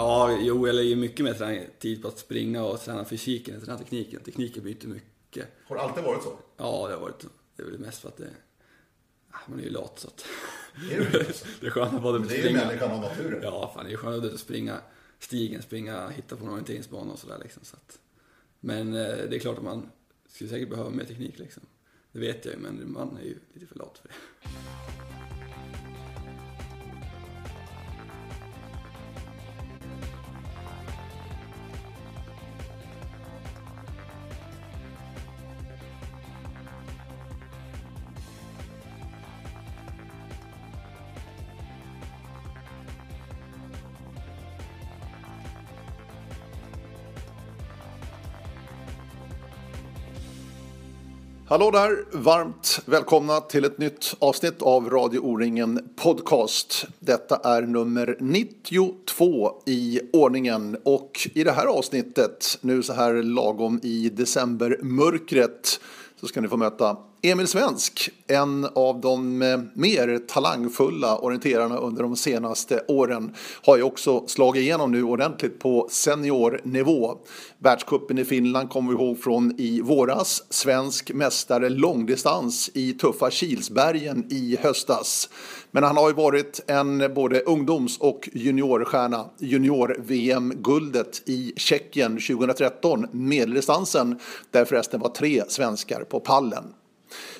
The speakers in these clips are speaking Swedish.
Ja, jo, jag lägger mycket mer träning, tid på att springa och träna fysiken än träna tekniken. Tekniken blir inte mycket. Har det alltid varit så? Ja, det har varit Det är väl mest för att det... Ah, man är ju lat så att... Är du det? är skönt att Men det är ju människan av naturen. Ja, fan det är skönt att springa stigen, springa, hitta på en orienteringsbana och sådär liksom. Så att... Men eh, det är klart att man skulle säkert behöva mer teknik liksom. Det vet jag ju, men man är ju lite för lat för det. Hallå där! Varmt välkomna till ett nytt avsnitt av Radio O-ringen Podcast. Detta är nummer 92 i ordningen och i det här avsnittet, nu så här lagom i decembermörkret, så ska ni få möta Emil Svensk, en av de eh, mer talangfulla orienterarna under de senaste åren, har ju också slagit igenom nu ordentligt på seniornivå. Världscupen i Finland kommer vi ihåg från i våras, svensk mästare långdistans i tuffa Kilsbergen i höstas. Men han har ju varit en både ungdoms och juniorstjärna. Junior-VM-guldet i Tjeckien 2013, medeldistansen, där förresten var tre svenskar på pallen.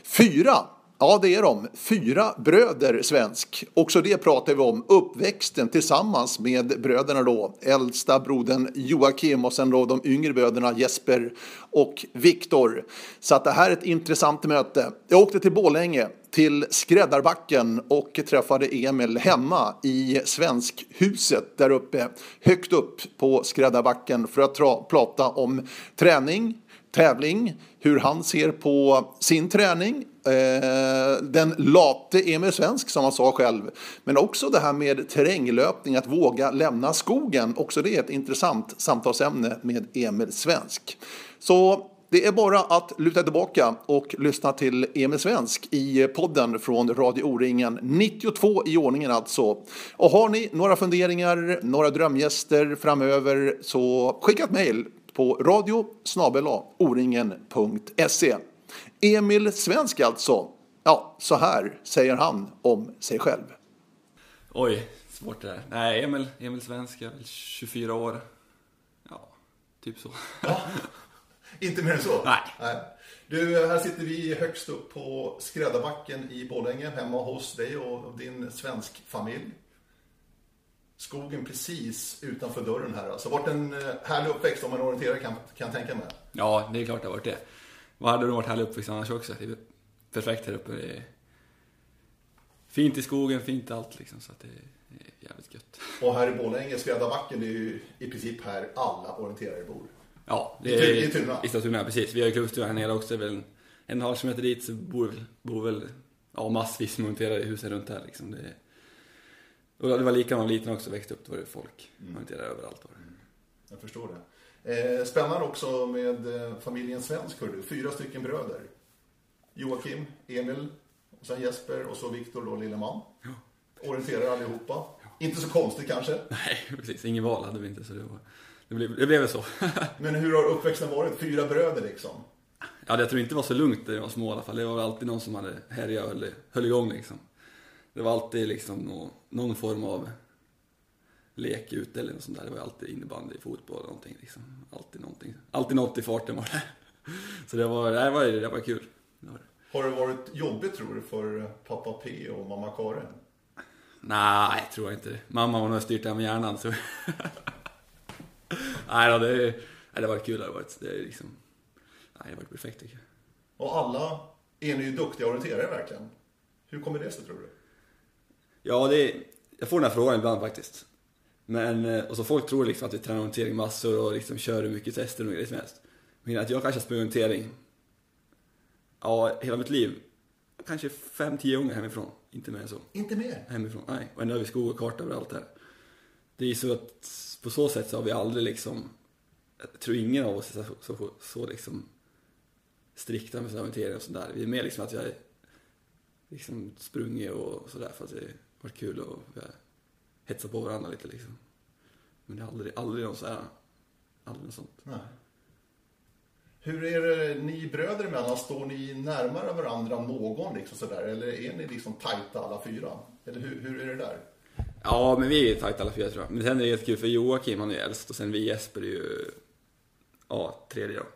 Fyra, ja det är de, fyra bröder svensk. Också det pratar vi om, uppväxten tillsammans med bröderna då. Äldsta brodern Joakim och sen då de yngre bröderna Jesper och Viktor. Så att det här är ett intressant möte. Jag åkte till Bålänge till Skräddarbacken och träffade Emil hemma i Svenskhuset där uppe, högt upp på Skräddarbacken för att prata om träning, tävling, hur han ser på sin träning, eh, den late Emil Svensk som han sa själv, men också det här med terränglöpning, att våga lämna skogen. Också det är ett intressant samtalsämne med Emil Svensk. Så det är bara att luta tillbaka och lyssna till Emil Svensk i podden från Radio O-ringen. 92 i ordningen alltså. Och har ni några funderingar, några drömgäster framöver så skicka ett mejl på radio oringen.se. Emil Svensk alltså. Ja, så här säger han om sig själv. Oj, svårt det där. Nej, Emil, Emil Svensk, jag är väl 24 år. Ja, typ så. Ja, inte mer än så? Nej. Nej. Du, här sitter vi högst upp på Skräddarbacken i Borlänge, hemma hos dig och din svensk familj skogen precis utanför dörren här. Alltså varit en eh, härlig uppväxt om man orienterar kan, kan tänka mig. Ja, det är klart det har varit det. Vad hade det varit härlig uppväxt annars också? Det är perfekt här uppe. Det är fint i skogen, fint i allt liksom. Så att det är jävligt gött. Och här i Borlänge, Skräddarbacken, det är ju i princip här alla orienterare bor. Ja, det är i Tuna. I Tuna, precis. Vi har ju klubbstuga här nere också. Det väl en, en halv kilometer dit så bor, bor väl ja, massvis med orienterare i husen runt här liksom. Det är, och det var likadant liten också, växte upp, då var det folk. Mm. Man inte där överallt var det. Mm. Jag förstår det. Eh, spännande också med eh, familjen Svensk, hör du. Fyra stycken bröder. Joakim, Emil, och sen Jesper och så Viktor då, lille man. Ja. Orienterar allihopa. Ja. Inte så konstigt kanske? Nej, precis. Ingen val hade vi inte, så det var... Det blev, det blev så. Men hur har uppväxten varit? Fyra bröder liksom? Ja, jag tror inte det var så lugnt när jag var små i alla fall. Det var alltid någon som hade härjat och höll, höll igång liksom det var alltid liksom någon, någon form av lek ute eller något sånt där. Det var alltid innebandy, fotboll eller någonting liksom. Alltid någonting. Alltid något i farten var det. Så det var, det var, det var kul. Det var det. Har det varit jobbigt tror du för pappa P och mamma Karin? Nej, tror jag inte. Mamma har nog styrt det här med hjärnan så... nej då, det, nej, det varit kul. Det har varit, det är liksom... Nej, det varit perfekt tycker jag. Och alla är ni ju duktiga orienterare verkligen. Hur kommer det sig tror du? Ja, det är, jag får den här frågan ibland faktiskt. Men, eh, och så folk tror liksom att vi tränar orientering massor och liksom kör hur mycket tester och grejer som helst. Men att jag kanske har sprungit orientering, ja, hela mitt liv, kanske 5-10 gånger hemifrån. Inte mer än så. Inte mer? Hemifrån, nej. Och ändå har vi skog och karta överallt här. Det är så att på så sätt så har vi aldrig liksom, jag tror ingen av oss är så, så, så liksom strikta med orientering och sådär. Vi är mer liksom att har liksom sprungit och sådär för att det varit kul vi har hetsat på varandra lite liksom. Men det är aldrig, aldrig något så här, aldrig något sånt. Nej. Hur är det ni bröder emellan? Står ni närmare varandra någon liksom sådär? Eller är ni liksom tajta alla fyra? Eller hur, hur är det där? Ja, men vi är tajta alla fyra tror jag. Men sen är det jättekul för Joakim han är äldst och sen vi Jesper är ju, ja, tredje då.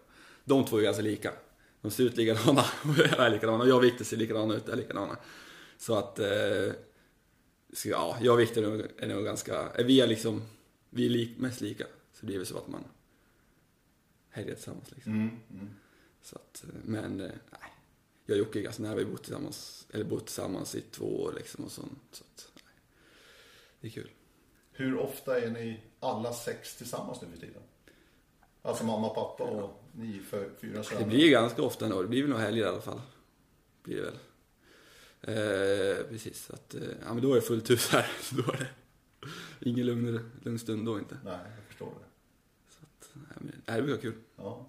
De två är ganska lika. De ser ut likadana och är likadana. Och jag och Viktor ser likadana ut, är likadana. Så att, eh, ja, jag och Viktor är nog- är nog ganska, är vi är liksom, vi är lik, mest lika. Så det blir väl så att man härjar tillsammans liksom. Mm, mm. Så att, eh, men, eh, nej. Jag och Jocke är ganska nära, vi har bott tillsammans, eller bott tillsammans i två år liksom och sånt. Så att, nej. Det är kul. Hur ofta är ni alla sex tillsammans nu för tiden? Alltså mamma, pappa och ni för fyra söner? Det blir ganska ofta ändå. Det blir väl några helger i alla fall. Blir det väl. Eh, precis, så att, eh, ja men då är det fullt hus här. Så då är det ingen lugn, lugn stund då inte. Nej, jag förstår det. Så att, nej, men, nej, det blir kul. Ja.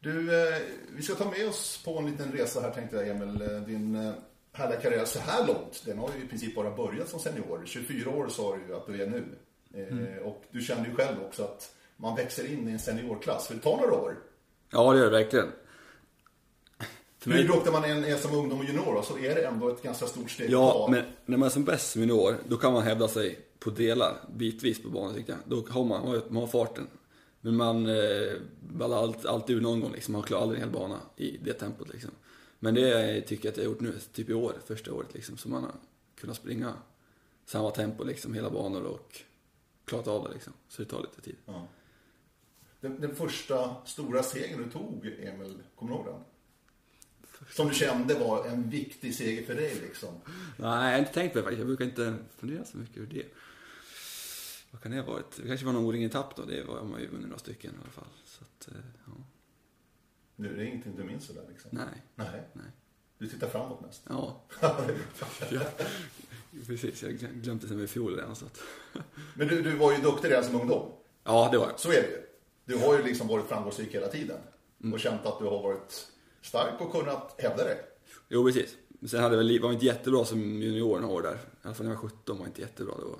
Du, eh, vi ska ta med oss på en liten resa här tänkte jag Emil. Eh, Din eh, härliga karriär så här långt, den har ju i princip bara börjat som senior. 24 år sa du ju att du är nu. Eh, Och du känner ju själv också att man växer in i en seniorklass. För det tar några år. Ja, det gör det verkligen. För mig, dock när man är, som ungdom och junior så är det ändå ett ganska stort steg ja, kvar. men när man är som bäst som junior, då kan man hävda sig på delar, bitvis på banan tycker jag. Då har man, man har- farten. Men man eh, ballar allt, alltid ur någon gång liksom. Man klarar aldrig en hel bana i det tempot liksom. Men det tycker jag att jag har gjort nu, typ i år, första året liksom. Så man har kunnat springa samma tempo liksom, hela banor och klarat av det liksom. Så det tar lite tid. Ja. Den, den första stora segern du tog, Emil, kommer du ihåg den? Som du kände var en viktig seger för dig liksom. Nej, jag har inte tänkt på det faktiskt. Jag brukar inte fundera så mycket över det. Vad kan det ha varit? Det kanske var någon O-ring-etapp då. Det var man ju vunnit några stycken i alla fall. Så att, eh, ja. Nu är det ingenting du minns sådär liksom. Nej, Nej. nej. Du tittar framåt mest. Ja, ja. precis. Jag glöm- glömde sen i fjol redan så att... Men du, du var ju duktig redan som ungdom. Ja, det var jag. Så är det ju. Du har ju liksom varit framgångsrik hela tiden. Och känt att du har varit stark och kunnat hävda dig. Jo, precis. Sen hade väl, var jag inte jättebra som junior några år där. I alla fall när jag var 17 var jag inte jättebra. Då,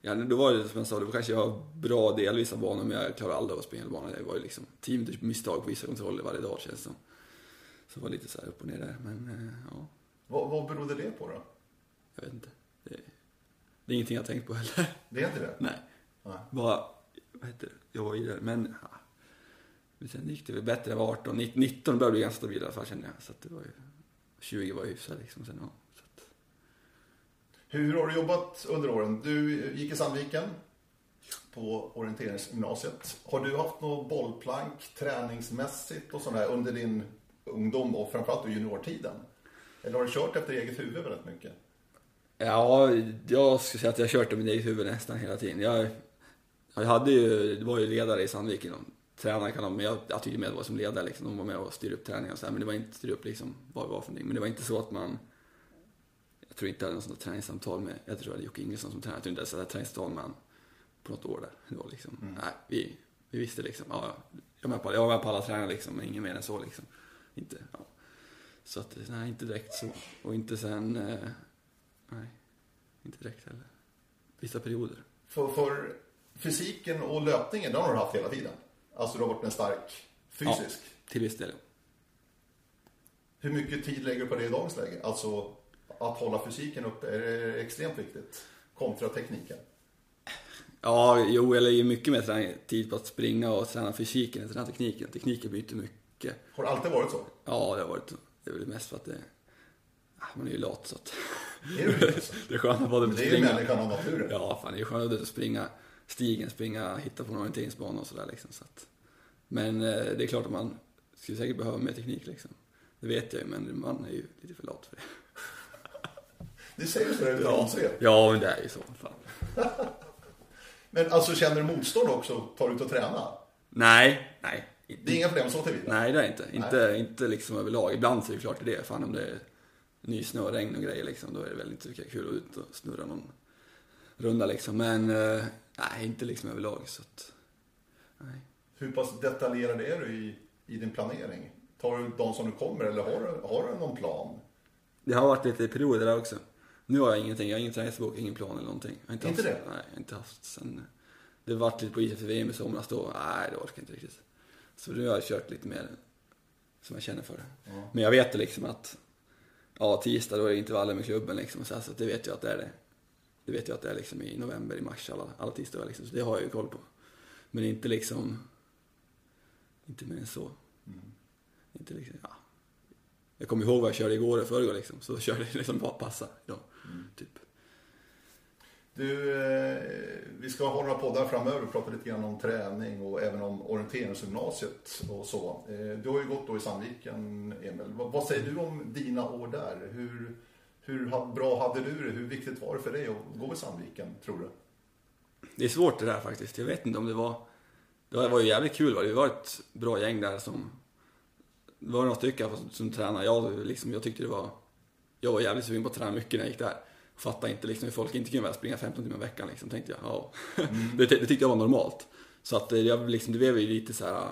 ja, då var det som jag sa, då kanske jag var bra delvis av banan men jag klarade aldrig av att hela banan. Det var ju liksom team typ misstag på vissa kontroller varje dag känns det som. Så det var lite så här upp och ner där. Men eh, ja, Vad, vad berodde det på då? jag vet inte. Det, det är ingenting jag har tänkt på heller. Det är inte det? Nej. Nej. Bara, vad heter det, jag var i där, men... Men sen gick det väl bättre, jag var 18, 19 19 började bli ganska stabil i alla fall kände jag. Så det var ju, 20 var ju hyfsat liksom. Sen, ja, så att, Hur har du jobbat under åren? Du gick i Sandviken på orienteringsgymnasiet. Har du haft något bollplank träningsmässigt och sådär under din ungdom och framförallt i juniortiden? Eller har du kört efter eget huvud väldigt mycket? Ja, jag skulle säga att jag kört med mitt eget huvud nästan hela tiden. Jag, jag hade ju, var ju ledare i Sandviken. Tränare kan tyckte mer det var som ledare liksom. De var med och styrde upp träningen och så här, men det var inte styra upp liksom vad det var för någonting. Men det var inte så att man, jag tror inte jag hade något sånt träningssamtal med, jag tror jag hade Jocke Ingesson som tränare. Jag tror inte jag hade träningssamtal med han på något år där. Det var liksom, nej, vi, vi visste liksom, ja, jag var med på, jag var med på alla träningar liksom, men inget mer än så liksom. Inte, ja. Så att, nej, inte direkt så. Och inte sen, eh, nej. Inte direkt heller. Vissa perioder. För, för fysiken och löpningen, den har du haft hela tiden? Alltså du har varit en stark fysisk? Ja, till viss del. Hur mycket tid lägger du på det i dagens läge? Alltså att hålla fysiken uppe, är det extremt viktigt? Kontra tekniken? Ja, jo, jag lägger mycket mer tid på att springa och träna fysiken än träna tekniken. Tekniken blir inte mycket. Har det alltid varit så? Ja, det har varit Det är väl mest för att det... ah, Man är ju lat så att... Är det det? det är skönt att både Men det är ju springa... människan av naturen. Ja, fan det är skönt att springa stigen, springa, hitta på en orienteringsbana och sådär liksom. Så att, men eh, det är klart att man skulle säkert behöva mer teknik liksom. Det vet jag ju, men man är ju lite för lat för det. Det säger så det ja. Ja, men det är ju så. Fan. Men alltså känner du motstånd också? Tar du ut och träna? Nej, nej. Det är inga problem så tillvida? Nej, det är inte. Inte, inte liksom överlag. Ibland så är det klart det är. Fan om det är nysnö och regn och grejer liksom, då är det väl inte lika kul att ut och snurra någon runda liksom. Men eh, nej, inte liksom överlag så att, nej. Hur pass detaljerad är du i, i din planering? Tar du de som du kommer eller har du, har du någon plan? Det har varit lite perioder där också. Nu har jag ingenting, jag har ingen träningsbok, ingen plan eller någonting. Jag har Inte haft, det? Nej, jag har inte haft sen det vart lite på is efter VM i somras då, nej det orkar jag inte riktigt. Så nu har jag kört lite mer som jag känner för det. Ja. Men jag vet liksom att, ja tisdag då är det intervaller med klubben liksom, så, så det vet jag att det är det. Det vet jag att det är liksom i november, i mars, alla, alla tisdagar liksom, så det har jag ju koll på. Men inte liksom, inte mer än så. Mm. Inte liksom, ja. Jag kommer ihåg vad jag körde igår och förrgår liksom, så körde jag liksom bara passa idag. Mm. Typ. Du, eh, vi ska ha några poddar framöver och prata lite grann om träning och även om orienteringsgymnasiet och så. Eh, du har ju gått då i Sandviken, Emil. Vad, vad säger du om dina år där? Hur, hur bra hade du det? Hur viktigt var det för dig att gå i Sandviken, tror du? Det är svårt det där faktiskt. Jag vet inte om det var... Det var ju jävligt kul. Va? Det var ett bra gäng där som... Det var några stycken som, som tränade. Jag, liksom, jag tyckte det var... Jag var jävligt sugen på att träna mycket när jag gick där. Fattade inte liksom hur folk inte kunde springa 15 timmar i veckan liksom. Tänkte jag, ja. det, det tyckte jag var normalt. Så att eh, jag, liksom, det blev ju lite så här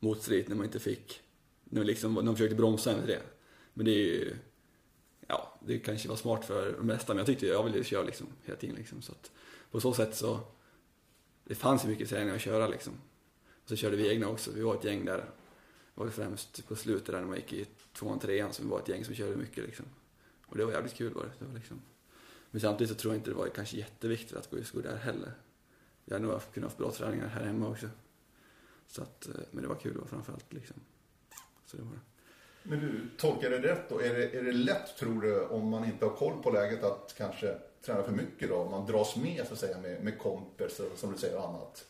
motstridigt när man inte fick... När, liksom, när man försökte bromsa med det. Men det är ju... Ja, det kanske var smart för de mesta, men jag tyckte jag ville köra liksom hela tiden liksom. Så att på så sätt så... Det fanns ju mycket träning att köra liksom. Och så körde vi egna också. Vi var ett gäng där. Det var främst på slutet där när man gick i tvåan, trean som vi var ett gäng som körde mycket liksom. Och det var jävligt kul var det. det var liksom. Men samtidigt så tror jag inte det var kanske jätteviktigt att gå i skor där heller. Jag hade nog kunnat ha bra träningar här hemma också. Så att, eh, men det var kul framförallt liksom. Så det var det. Men du, tolkar det rätt då? Är det, är det lätt, tror du, om man inte har koll på läget att kanske träna för mycket då? Om man dras med, så att säga, med, med kompisar, som du säger, och annat?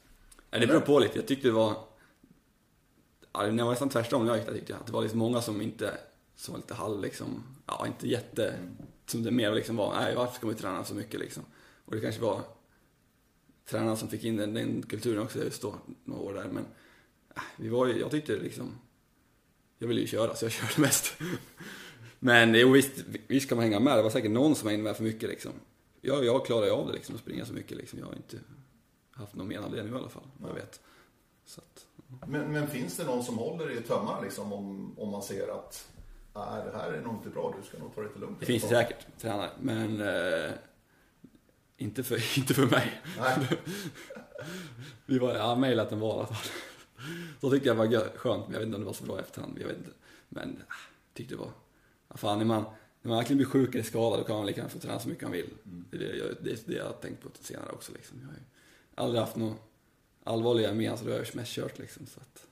Ja, det beror på lite. Jag tyckte det var... Ja, det var nästan tvärtom när jag gick där tyckte jag. Det var liksom många som inte... Som var lite halv liksom... Ja, inte jätte... Som det mer liksom var, nej varför ska man träna så mycket liksom? Och det kanske var tränarna som fick in den, den kulturen också just då, några år där. Men äh, vi var ju, jag tyckte liksom... Jag ville ju köra, så jag körde mest. Men jo, visst, visst kan man hänga med. Det var säkert någon som hängde med för mycket liksom. Jag, jag klarar ju av det liksom, att springa så mycket liksom. Jag har inte haft någon men av det nu i alla fall, vad jag vet. Att, Men, men finns det någon som håller i tömmarna liksom, om, om man ser att nej, det här är nog inte bra, du ska nog ta det lite lugnt? det finns det säkert tränare, men eh, inte, för, inte för mig. Nej. Vi var, jag mejlat en var i alla fall. Så tyckte jag var skönt, men jag vet inte om det var så bra i efterhand. Jag vet inte. Men äh, tyckte det var... Ja, fan, när man, när man verkligen blir sjuk eller skadad då kan man lika gärna få träna så mycket man vill. Det, är det, jag, det är det jag har tänkt på senare också. Liksom. Jag har ju aldrig haft några allvarliga men så då har jag mest kört liksom. Så att.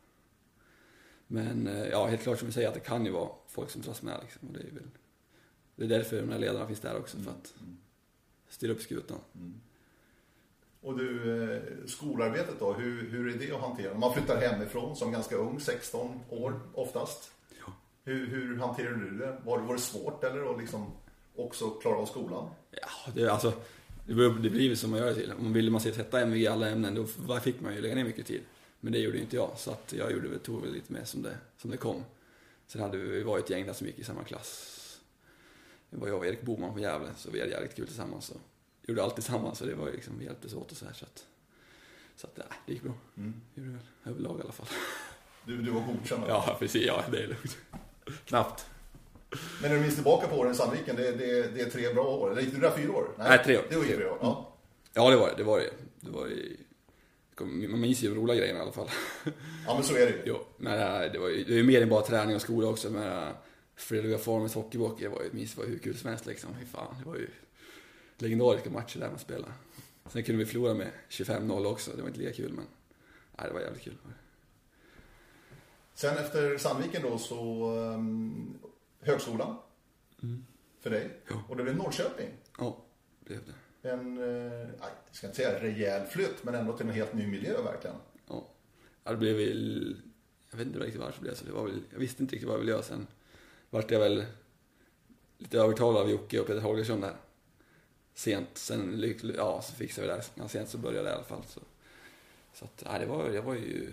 Men eh, ja, helt klart som vi säger att det kan ju vara folk som dras med liksom. Och det, är väl, det är därför de här ledarna finns där också, för att styra upp skutan. Och du, eh, skolarbetet då, hur, hur är det att hantera? Man flyttar hemifrån som ganska ung, 16 år oftast. Ja. Hur, hur hanterar du det? Var, var det svårt eller att liksom också klara av skolan? Ja, det, alltså, det, blir väl som man gör det till. Om ville man sätta MVG i alla ämnen, då fick man ju lägga ner mycket tid. Men det gjorde ju inte jag, så att jag gjorde tog väl lite mer som det, som det kom. Sen hade vi, vi var ett gäng där som gick i samma klass. Det var jag och Erik Boman från Gävle, så vi hade jävligt kul tillsammans. Och gjorde allt tillsammans, så det var ju liksom, vi hjälptes åt och så här. Så att, så att ja, det gick bra. Mm. Gjorde väl, överlag i alla fall. Du, du var godkänd? Ja, precis. Ja, det är lugnt. Knappt. Men när du minns tillbaka på åren i Sandviken, det, det, det är tre bra år. Eller gick du där fyra år? Nej, tre år. Det var ju Tre år. år. Ja. Ja, det var det. Det var det. Det var ju... Man minns ju de roliga grejerna i alla fall. ja, men så är det ju. Jo, men äh, det var ju det är ju mer än bara träning och skola också. Men äh, Frölunda Farmers hockeybock, det var ju, minns var ju hur kul som helst liksom. Fy fan, det var ju legendariska matcher där man spelade. Sen kunde vi förlora med 25-0 också, det var inte lika kul men nej, det var jävligt kul. Sen efter Sandviken då så um, högskolan för dig. Ja. Och det blev Norrköping. Ja, det blev det. En, eh, jag ska inte säga rejäl flytt, men ändå till en helt ny miljö verkligen. Ja. Ja, det blev väl... Jag vet inte riktigt varför det blev så. Det var väl, jag visste inte riktigt vad jag ville göra sen. Vart jag väl lite övertalad av Jocke och Peter Holgersson där. Sent. Sen ja, så fixade vi det där. Ganska sent så började det i alla fall. Så, så att, nej, det var, det var ju...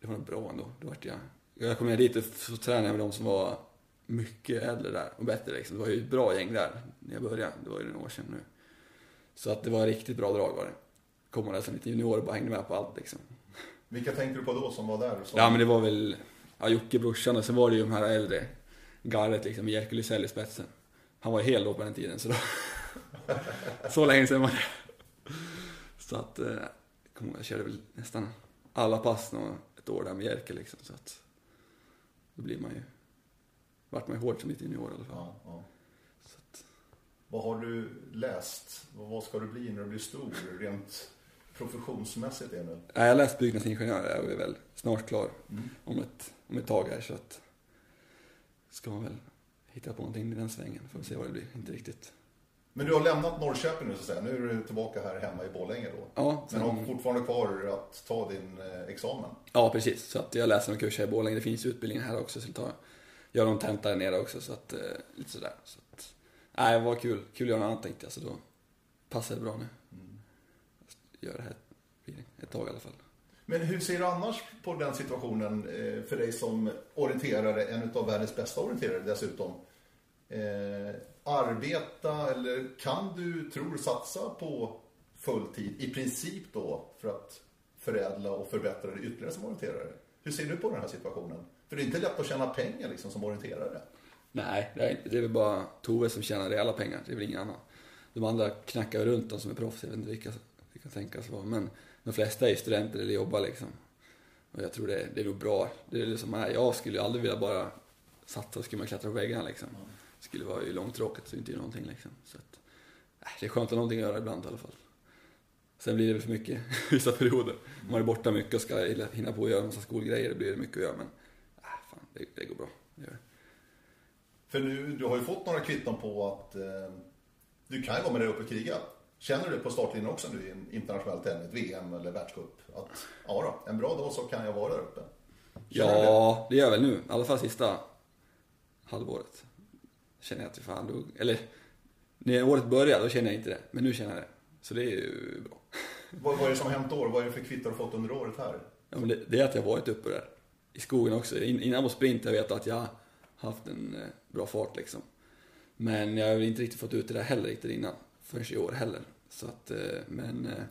Det var nog bra ändå. Då vart jag... Jag kom ner dit och så tränade jag med de som var mycket äldre där och bättre liksom. Det var ju ett bra gäng där när jag började. Det var ju några år sedan nu. Så att det var riktigt bra drag var det. Kom man där som lite junior och bara hängde med på allt liksom. Vilka tänkte du på då som var där? Som... Ja men det var väl ja, Jocke brorsan och sen var det ju de här äldre garret liksom med Jerker Lysell i spetsen. Han var ju hel då på den tiden så då... så länge sedan var det. Så att, eh, jag körde väl nästan alla pass ett år där med Jerker liksom. Så att då blir man ju, vart man ju hård som lite junior i alla fall. Ja, ja. Så att, Vad har du läst? Vad ska du bli när du blir stor, rent professionsmässigt, Emil? jag har läst byggnadsingenjör jag är väl snart klar Mm. om ett, om ett tag här så att ska man väl hitta på någonting i den svängen. Får se vad det blir. Inte riktigt. Men du har lämnat Norrköping nu så att säga. Nu är du tillbaka här hemma i Borlänge då. Ja, Men har fortfarande kvar att ta din eh, examen. ja precis. Så att jag läser någon kurs här i Borlänge. Det finns ju utbildningar här också. Så jag tar, gör någon tenta där nere också. Så att, eh, lite sådär. Så att, nej, var kul. Kul att göra något annat tänkte jag. Så då passar det bra nu. Gör det här ett tag i alla fall. Men hur ser du annars på den situationen eh, för dig som orienterare, en av världens bästa orienterare dessutom? Arbeta eller kan du, tror satsa på fulltid i princip då för att förädla och förbättra dig ytterligare som orienterare? Hur ser du på den här situationen? För det är inte lätt att tjäna pengar liksom som orienterare. Nej, det är, inte- det är väl bara Tove som tjänar reella pengar. Det är väl ingen annan. De andra knackar runt de som är proffs. Jag vet inte vilka det kan tänkas vara. Men de flesta är ju studenter eller jobbar liksom. Och jag tror det, det är nog bra. Det är liksom, jag skulle aldrig vilja bara satsa och skulle man klättra på väggarna liksom. Det skulle vara ju långtråkigt så inte göra någonting liksom. Så att, nej, det är skönt att ha någonting att göra ibland i alla fall. Sen blir det väl för mycket vissa perioder. Man är borta mycket och ska hinna på att göra massa skolgrejer. Det blir mycket att göra men, nej, fan, det, det går bra. Det gör det. För nu, du har ju fått några kvitton på att eh, du kan vara med där uppe och kriga. Känner du på startlinjen också nu i en internationell ett VM eller världscup? Att ja då, en bra dag så kan jag vara där uppe. Känner du det? Ja, det gör jag väl nu. I alla fall sista halvåret. Känner jag att fan, då, eller när året började då kände jag inte det. Men nu känner jag det. Så det är ju bra. Vad, vad är det som har hänt då? Vad är det för kvitton du fått under året här? Ja, men det, det är att jag varit uppe där. I skogen också. In, innan på sprint jag vet att jag haft en eh, bra fart liksom. Men jag har inte riktigt fått ut det där heller riktigt innan. Förrän i år heller. Så att, eh, men eh,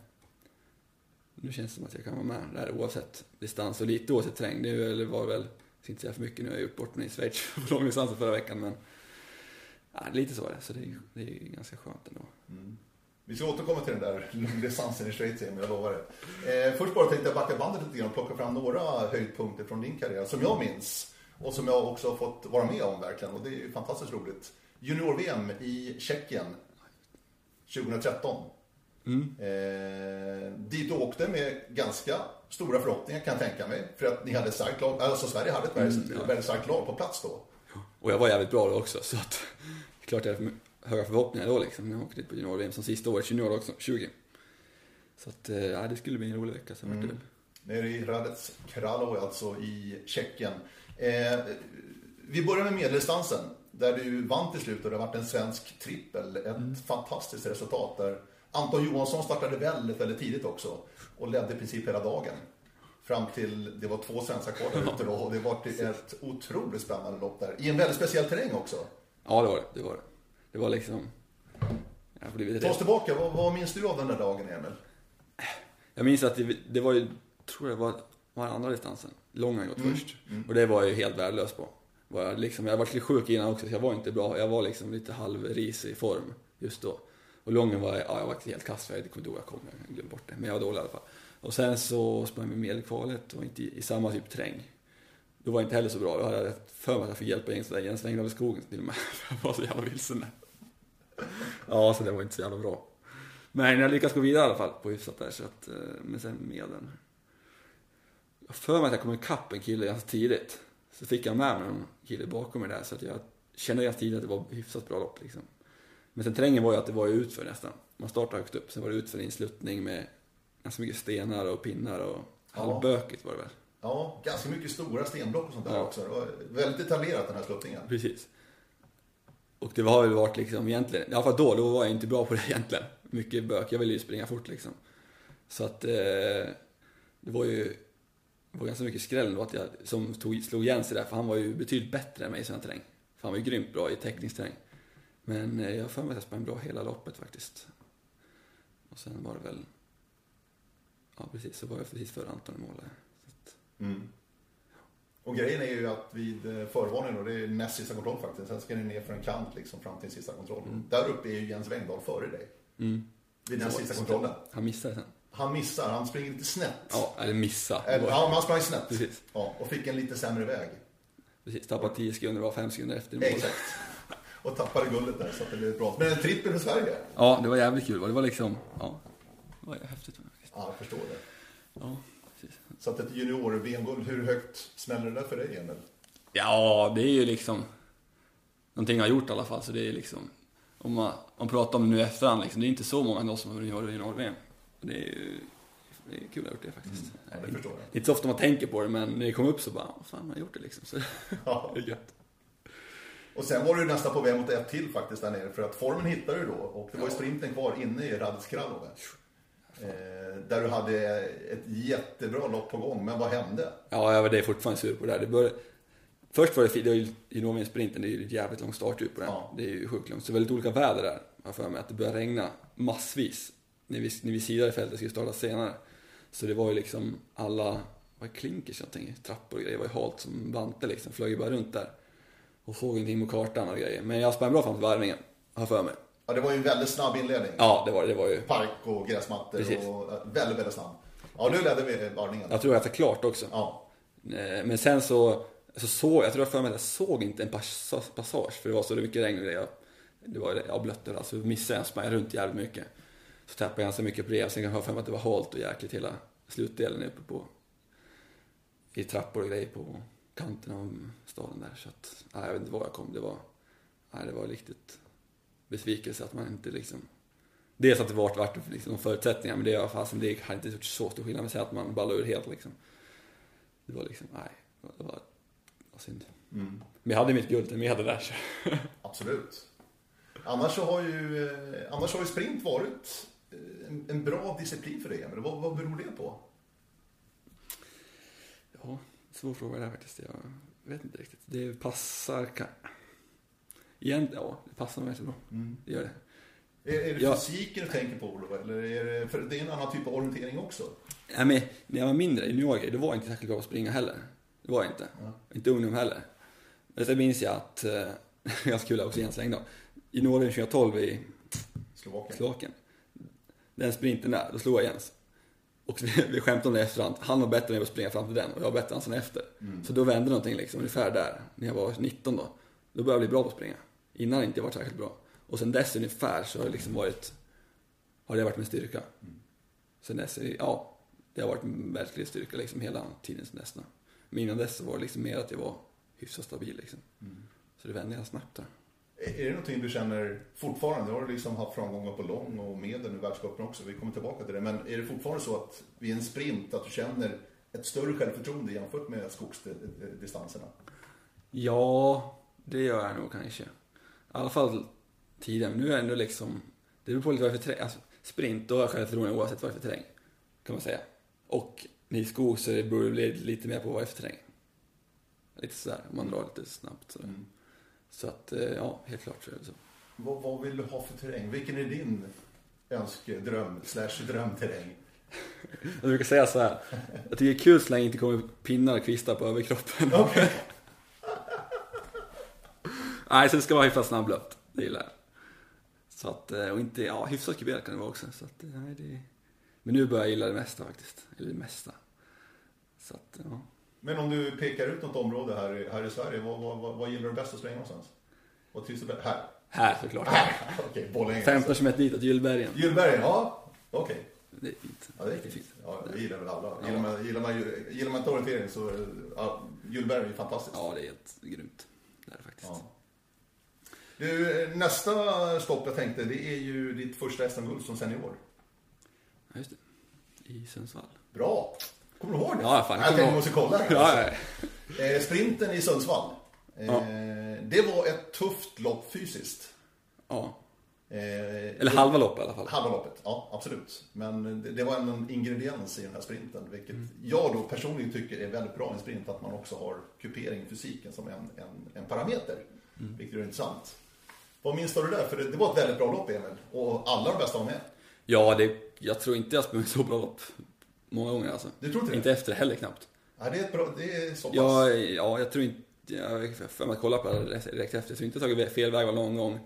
nu känns det som att jag kan vara med där oavsett distans och lite oavsett terräng. Det var väl, jag ska inte säga för mycket nu, jag har gjort bort mig i Schweiz på långdistansen förra veckan men ja, lite så är det. Så det är, det är ganska skönt ändå. Vi ska återkomma till den där långdistansen i Schweiz, Emil, jag lovar det. Eh, först bara tänkte jag backa bandet lite grann och plocka fram några höjdpunkter från din karriär som jag minns och som jag också har fått vara med om verkligen och det är ju fantastiskt roligt. Junior-VM i Tjeckien 2013. Eh, dit du åkte med ganska stora förhoppningar kan jag tänka mig. För att ni hade starkt lag, alltså Sverige hade ett väldigt, väldigt starkt lag på plats då. Och jag var jävligt bra då också så att klart jag hade höga förhoppningar då liksom. Jag åkte dit på junior-VM som sista året, junior också, 20. Så att, eh, ja, det skulle bli en rolig vecka. Så vart det väl. Nere i Hradec Kraloj, alltså i Tjeckien. Eh, vi börjar med medeldistansen, där du vann till slut och det har varit en svensk trippel. Ett fantastiskt resultat där Anton Johansson startade väldigt, väldigt tidigt också och ledde i princip hela dagen. Fram till det var två svenskar kvar där ute då och det var ett otroligt spännande lopp där. I en väldigt speciell terräng också. Ja, det var det. Det var det. Det var liksom... Jag har blivit Ta oss rädd. tillbaka, vad, vad minns du av den där dagen Emil? Jag minns att det, det var ju, tror jag var, var den andra distansen. Långa gått först. Och det var jag ju helt värdelös på. Var jag, liksom, jag var lite sjuk innan också, så jag var inte bra. Jag var liksom lite halvrisig i form just då. Och lången var, ja, jag var helt kass, för jag kommer inte ihåg jag kom, jag glömde bort det. Men jag var dålig i alla fall. Och sen så sprang vi medelkvalet och inte i, i samma typ terräng. Då var inte heller så bra. Då hade jag för mig att jag fick hjälpa en sådär i en sväng över skogen till och med. Jag var så jävla vilsen där. Ja, så det var inte så jävla bra. Men jag lyckades gå vidare i alla fall på hyfsat där. Så att, eh, men sen med den. Jag för mig att jag kom ikapp en kille ganska tidigt. Så fick jag med mig en kille bakom mig där. Så att jag kände ganska tidigt att det var hyfsat bra lopp liksom. Men sen terrängen var ju att det var ju utför nästan. Man startade högt upp, sen var det utför i en sluttning med ganska mycket stenar och pinnar och halvbökigt var det väl. Ja, ganska mycket stora stenblock och sånt där Ja. också. Det var väldigt detaljerat den här sluttningen. Precis. Och det har väl varit liksom egentligen, i alla fall då, då var jag inte bra på det egentligen. Mycket bök, jag ville ju springa fort liksom. Så att eh, det var ju det var ganska mycket skräll då att jag, som tog, slog igen sig där, för han var ju betydligt bättre än mig i sån terräng. För han var ju grymt bra i teknisk terräng. Men eh, jag har för mig att jag sprang bra hela loppet faktiskt. Och sen var det väl, ja precis, så var jag precis före Anton i mål där. Mm. Och grejen är ju att vid eh, förvarningen, och det är näst sista kontroll faktiskt, sen ska ni ner för en kant liksom fram till sista kontroll. Där uppe är ju Jens Wengdahl före dig. mm. Vid näst sista kontrollen. Han missade sen. Han missar, han springer lite snett. Ja, eller missa. Eller, ja, han sprang snett. Precis. Ja, och fick en lite sämre väg. Precis, tappade 10 sekunder, var 5 sekunder efter. Exakt. Och tappade guldet där så att det blev bra. Men en trippel för Sverige. Ja, det var jävligt kul. Det var liksom, ja, det var häftigt. Ja, jag förstår det. Ja. Så att ett junior-VM-guld, hur högt smäller det där för dig, Emil? Ja, det är ju liksom någonting jag har gjort i alla fall. Så det är liksom, om man, om man pratar om det nu i efterhand, liksom, det är inte så många ändå som har vunnit junior-VM. Det är ju det är kul att ha gjort det faktiskt. Ja, det förstår jag. Det är inte så ofta man tänker på det, men när det kom upp så bara, vad fan, man har gjort det liksom. Så Ja. det är gött. Och sen var du nästan på väg mot ett till faktiskt där nere. För att formen hittade du då. Och det var ju Ja. sprinten kvar inne i Kralove. Eh, där du hade ett jättebra lopp på gång. Men vad hände? Ja, jag var det fortfarande sur på det där. Det började... Först var det det var ju Junior-sprinten, det är ju ett jävligt lång startut på den. Ja. Det är ju sjukt långt. Så lite olika väder där, har för mig. Att det började regna massvis när vi, när vi sidade fältet skulle starta senare. Så det var ju liksom alla, vad klinkers någonting? Trappor och grejer. Det var ju halt som vante liksom. Flög ju bara runt där. Och såg ingenting på kartan och grejer. Men jag sprang bra fram till varvningen, har för mig. Ja, det var ju en väldigt snabb inledning. Ja, det var det. Var ju... Park och gräsmattor Precis. och väldigt, väldigt snabb. Ja, du ledde vi varningen. Jag tror jag hade klart också. Ja. Eh, Men sen så, så såg jag, tror jag för mig att jag såg inte en pass- passage för det var så mycket regn och grejer. Det var jag blött överallt så missade jag, sprang runt jävligt mycket. Så tappade jag ganska mycket på det. Sen kan jag för mig att det var halt och jäkligt hela slutdelen uppe på i trappor och grejer på kanten av staden där. Så att, nej, jag vet inte var jag kom. Det var, nej, det var riktigt besvikelse att man inte liksom Dels att det varit, varit liksom förutsättningar, men det, är fasen, det hade inte gjort så stor skillnad. Men säg att man ballar ur helt liksom. Det var liksom, nej, det var, var synd. Mm. Men jag hade mitt guld med det där. Så. Absolut. Annars så har ju, eh, annars har ju sprint varit eh, en, en bra disciplin för dig, Emil. Vad, vad beror det på? Ja, svår fråga det här faktiskt. Jag vet inte riktigt. Det passar, kan... Igen, ja, det passar mig väldigt bra. Det gör det. Är, är det Ja. fysiken du tänker på, Olof? Eller är det, för det är en annan typ av orientering också. Nej, men när jag var mindre, i juniorgrej, då var jag inte särskilt bra att springa heller. Det var jag inte. Inte ungdom heller. Men sen minns jag att, eh, ganska kul också Jens Engdahl, i Norge 2012 i Slovakien. Slovakien. Den sprinten där, då slog jag Jens. Och vi, skämtade om det i efterhand. Han var bättre än jag att springa fram till den och jag var bättre än sen efter. Så då vände någonting liksom, ungefär där, när jag var 19 då. Då började jag bli bra på att springa. Innan inte jag varit särskilt bra. Och sen dess ungefär så har det liksom varit, har det varit min styrka. Sen dess, det- ja, det har varit verklig styrka liksom hela tiden sen dess. Men innan dess så var det liksom mer att jag var hyfsat stabil liksom. Så det vände jag snabbt där. Är det någonting du känner fortfarande? Du har liksom haft framgångar på lång och medel i världscupen också. Vi kommer tillbaka till det. Men är det fortfarande så att vid en sprint att du känner ett större självförtroende jämfört med skogsdistanserna? Ja, det gör jag nog kanske. I alla fall tiden. Nu är det ändå liksom, det beror på lite vad för terräng. Alltså, sprint, då har jag självförtroende oavsett vad det är för terräng. Kan man säga. Och i skog så beror det lite mer på vad det är för terräng. Lite sådär, om man drar lite snabbt sådär. Så att, eh, ja, helt klart så är det så. Vad, vad vill du ha för terräng? Vilken är din önskedröm slash drömterräng? Jag brukar säga så här. Jag tycker det är kul så länge det inte kommer pinnar och kvistar på överkroppen. Okej. Nej, så det ska vara hyfsat snabblöpt. Det gillar jag. Så att, eh, och inte, ja, hyfsat kuberat kan det vara också. Så att, eh, nej, det... Men nu börjar jag gilla det mesta faktiskt. Eller det mesta. Så att, ja. Men om du pekar ut något område här, i- här i Sverige, vad, vad, vad, vad gillar du bäst att springa någonstans? Vad trivs du bäst? Här? Här såklart. Okej, Borlänge. 15 km ditåt, Gyllbergen. Gyllbergen, ja. Okej. Det är fint. Ja, det är fint. Ja, det gillar väl alla. Gillar man, gillar man, gillar man inte orientering så, ja, Gyllbergen är ju fantastiskt. Ja, det är helt grymt. Det är det faktiskt. Ja. Du, nästa stopp jag tänkte, det är ju ditt första SM-guld som senior. Ja, just det. I Sundsvall. Bra! Kommer du ihåg det? Ja, fan, jag jag tänkte måste kolla. det. Ja, ja, Eh, sprinten i Sundsvall. Eh, Ja. Det var ett tufft lopp fysiskt. ja. Eh, Eller halva lopp i alla fall. Halva loppet, ja absolut. Men det, det var en ingrediens i den här sprinten. Vilket jag då personligen tycker är väldigt bra i en sprint. Att man också har kupering i fysiken som en, en, en parameter. Vilket är intressant. Vad minns du där? För det, det var ett väldigt bra lopp Emil. Och alla de bästa var med. Ja, det, jag tror inte jag sprungit så bra lopp många gånger alltså. Du tror inte det? Inte efter heller knappt. Ja, det, är ett bra, det är så pass. Ja, ja, jag tror inte... Jag för mig att kolla på det direkt efter. Jag tror inte jag tagit fel väg någon gång.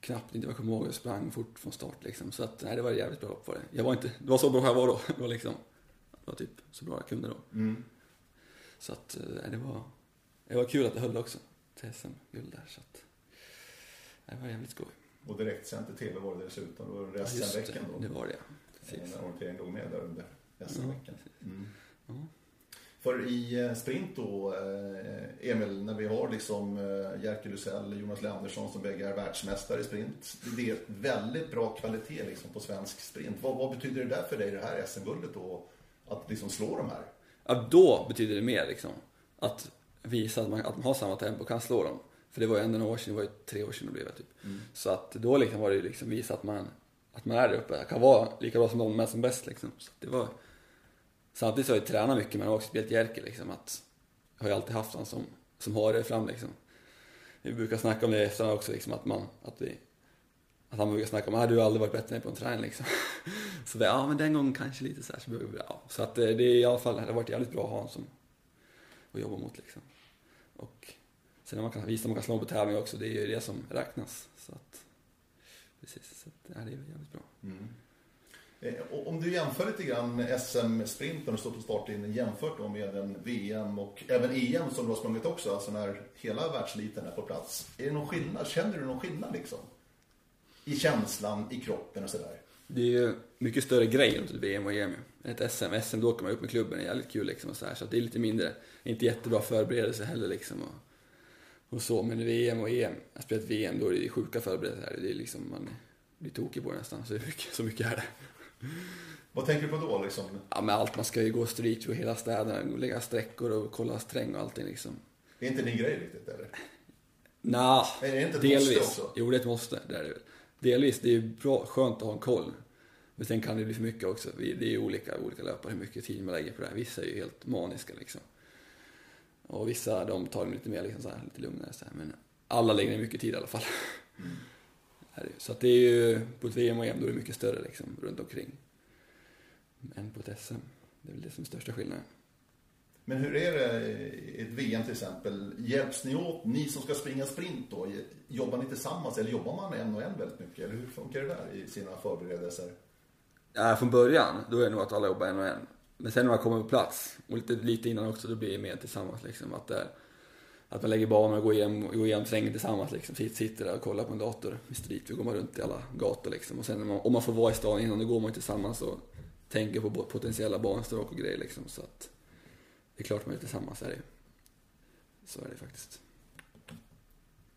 knappt inte vad jag kommer ihåg. Jag sprang fort från start liksom. Så att, nej, det var ett jävligt bra hopp var det. Jag var inte, det var så bra jag var då. Det var liksom, det var typ så bra jag kunde då. Mm. Så att, eh, nej, det var, det var kul att det höll också. Till SM-guld där. Så att, det var jävligt skoj. Och direktsänt i tv var det dessutom. Det var Ja, just resten det, då. det var det ja. Precis. När orienteringen låg med där under SM-veckan. Mm. Ja. För i eh, sprint då, eh, Emil, när vi har liksom eh, Jerker Lusell, Jonas Leandersson som bägge är världsmästare i sprint. Det är väldigt bra kvalitet liksom på svensk sprint. Vad, vad betyder det där för dig, det här SM-guldet då? Att liksom slå de här? Ja, då betyder det mer liksom. Att visa att man, att man har samma tempo och kan slå dem. För det var ju ändå några år sedan, det var ju tre år sedan det blev det, typ. Så att då liksom var det ju liksom visa att man, att man är där uppe. kan vara lika bra som de, men som bäst liksom. Så det var... Samtidigt så har jag tränat mycket men har också spelat Jerker liksom. Att, jag har ju alltid haft han som, som har det fram liksom. Vi brukar snacka om det efter också liksom att man, att vi, att han brukar snacka om att du har aldrig varit bättre än på en träning liksom. Så det, ja men den gången kanske lite så här, så, brukar vi- ja. så att eh, det är i alla fall, det har varit jävligt bra att ha honom som, att jobba mot liksom. Och sen när man kan visa att man kan slå på tävling också, det är ju det som räknas. Så att, precis, så att, ja, det är jävligt bra. Eh, och Om du jämför lite grann SM-sprinten och stått på startlinjen jämfört då med en VM och även EM som du har sprungit också, alltså när hela världsliten är på plats. Är det någon skillnad? Känner du någon skillnad liksom? I känslan, i kroppen och sådär? Det är ju mycket större grej runt ett VM och EM ju. Ett SM, SM då åker man upp med klubben, det är jävligt kul liksom och så här. Så det är lite mindre, inte jättebra förberedelse heller liksom och, och så. Men VM och EM, jag har spelat VM, då är det sjuka förberedelser här. Det är liksom, man blir tokig på det nästan. Så, det mycket, så mycket är det. Vad tänker du på då liksom? Ja men allt, man ska ju gå street och hela städerna, lägga sträckor och kolla sträng och allting liksom. Är inte din grej riktigt eller? Nja, det delvis. Jo, det är ett måste. Det är det väl. Delvis, det är bra, skönt att ha en koll. Men sen kan det bli för mycket också. Det är ju olika, olika löpare hur mycket tid man lägger på det här. Vissa är ju helt maniska liksom. Och vissa de tar det lite mer liksom så här, lite lugnare så här. Men alla lägger ner mycket tid i alla fall. Ju. Så att det är ju, på ett VM och EM då är det mycket större liksom runt omkring. Än på ett SM. Det är väl det som är största skillnaden. Men hur är det i ett VM till exempel? Hjälps ni åt, ni som ska springa sprint då? Jobbar ni tillsammans eller jobbar man en och en väldigt mycket? Eller hur funkar det där i sina förberedelser? Ja, från början, då är det nog att alla jobbar en och en. Men sen när man kommer på plats, och lite, lite innan också, då blir det mer tillsammans liksom. Att, det att man lägger banor och går igenom, går igenom terrängen tillsammans liksom. Sitter, där och kollar på en dator i street. Går man runt i alla gator liksom. Och sen när man, om man får vara i stan innan, då går man tillsammans och tänker på potentiella banstråk och grejer liksom. Så att det är klart man är tillsammans, är det ju. Så är det faktiskt.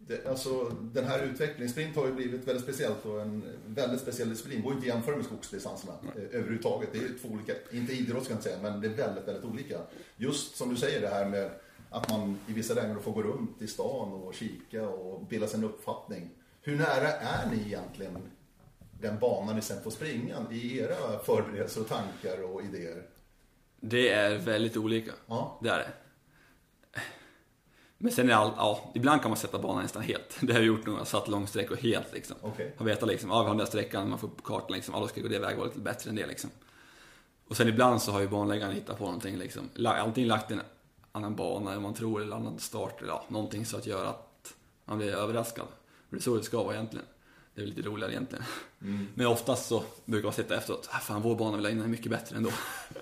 Det, alltså, den här utvecklingen, sprint har ju blivit väldigt speciellt och en väldigt speciell disciplin. Går inte att jämföra med skogsdistanserna eh, överhuvudtaget. Det är två olika, inte idrott ska jag inte säga, men det är väldigt, väldigt olika. Just som du säger det här med att man i vissa lägen får gå runt i stan och kika och bilda sig en uppfattning. Hur nära är ni egentligen den banan ni sen får springa i era förberedelser och tankar och idéer? Det är väldigt olika. Ja. Det är det. Men sen är all, ja, ibland kan man sätta banan nästan helt. Det har jag gjort nu, jag har satt långsträckor helt liksom. Okej. Har vetat liksom, ja vi har den där sträckan, man får på kartan liksom, ja då ska jag gå det vägvalet lite bättre än det liksom. Och sen ibland så har ju banläggaren hittat på någonting liksom. Antingen lagt en annan bana än man tror, eller annan start, eller ja, någonting så att göra att man blir överraskad. Och det är så det ska vara egentligen. Det är väl lite roligare egentligen. Men oftast så brukar man sitta efteråt, ah, fan vår bana vi la in är mycket bättre ändå.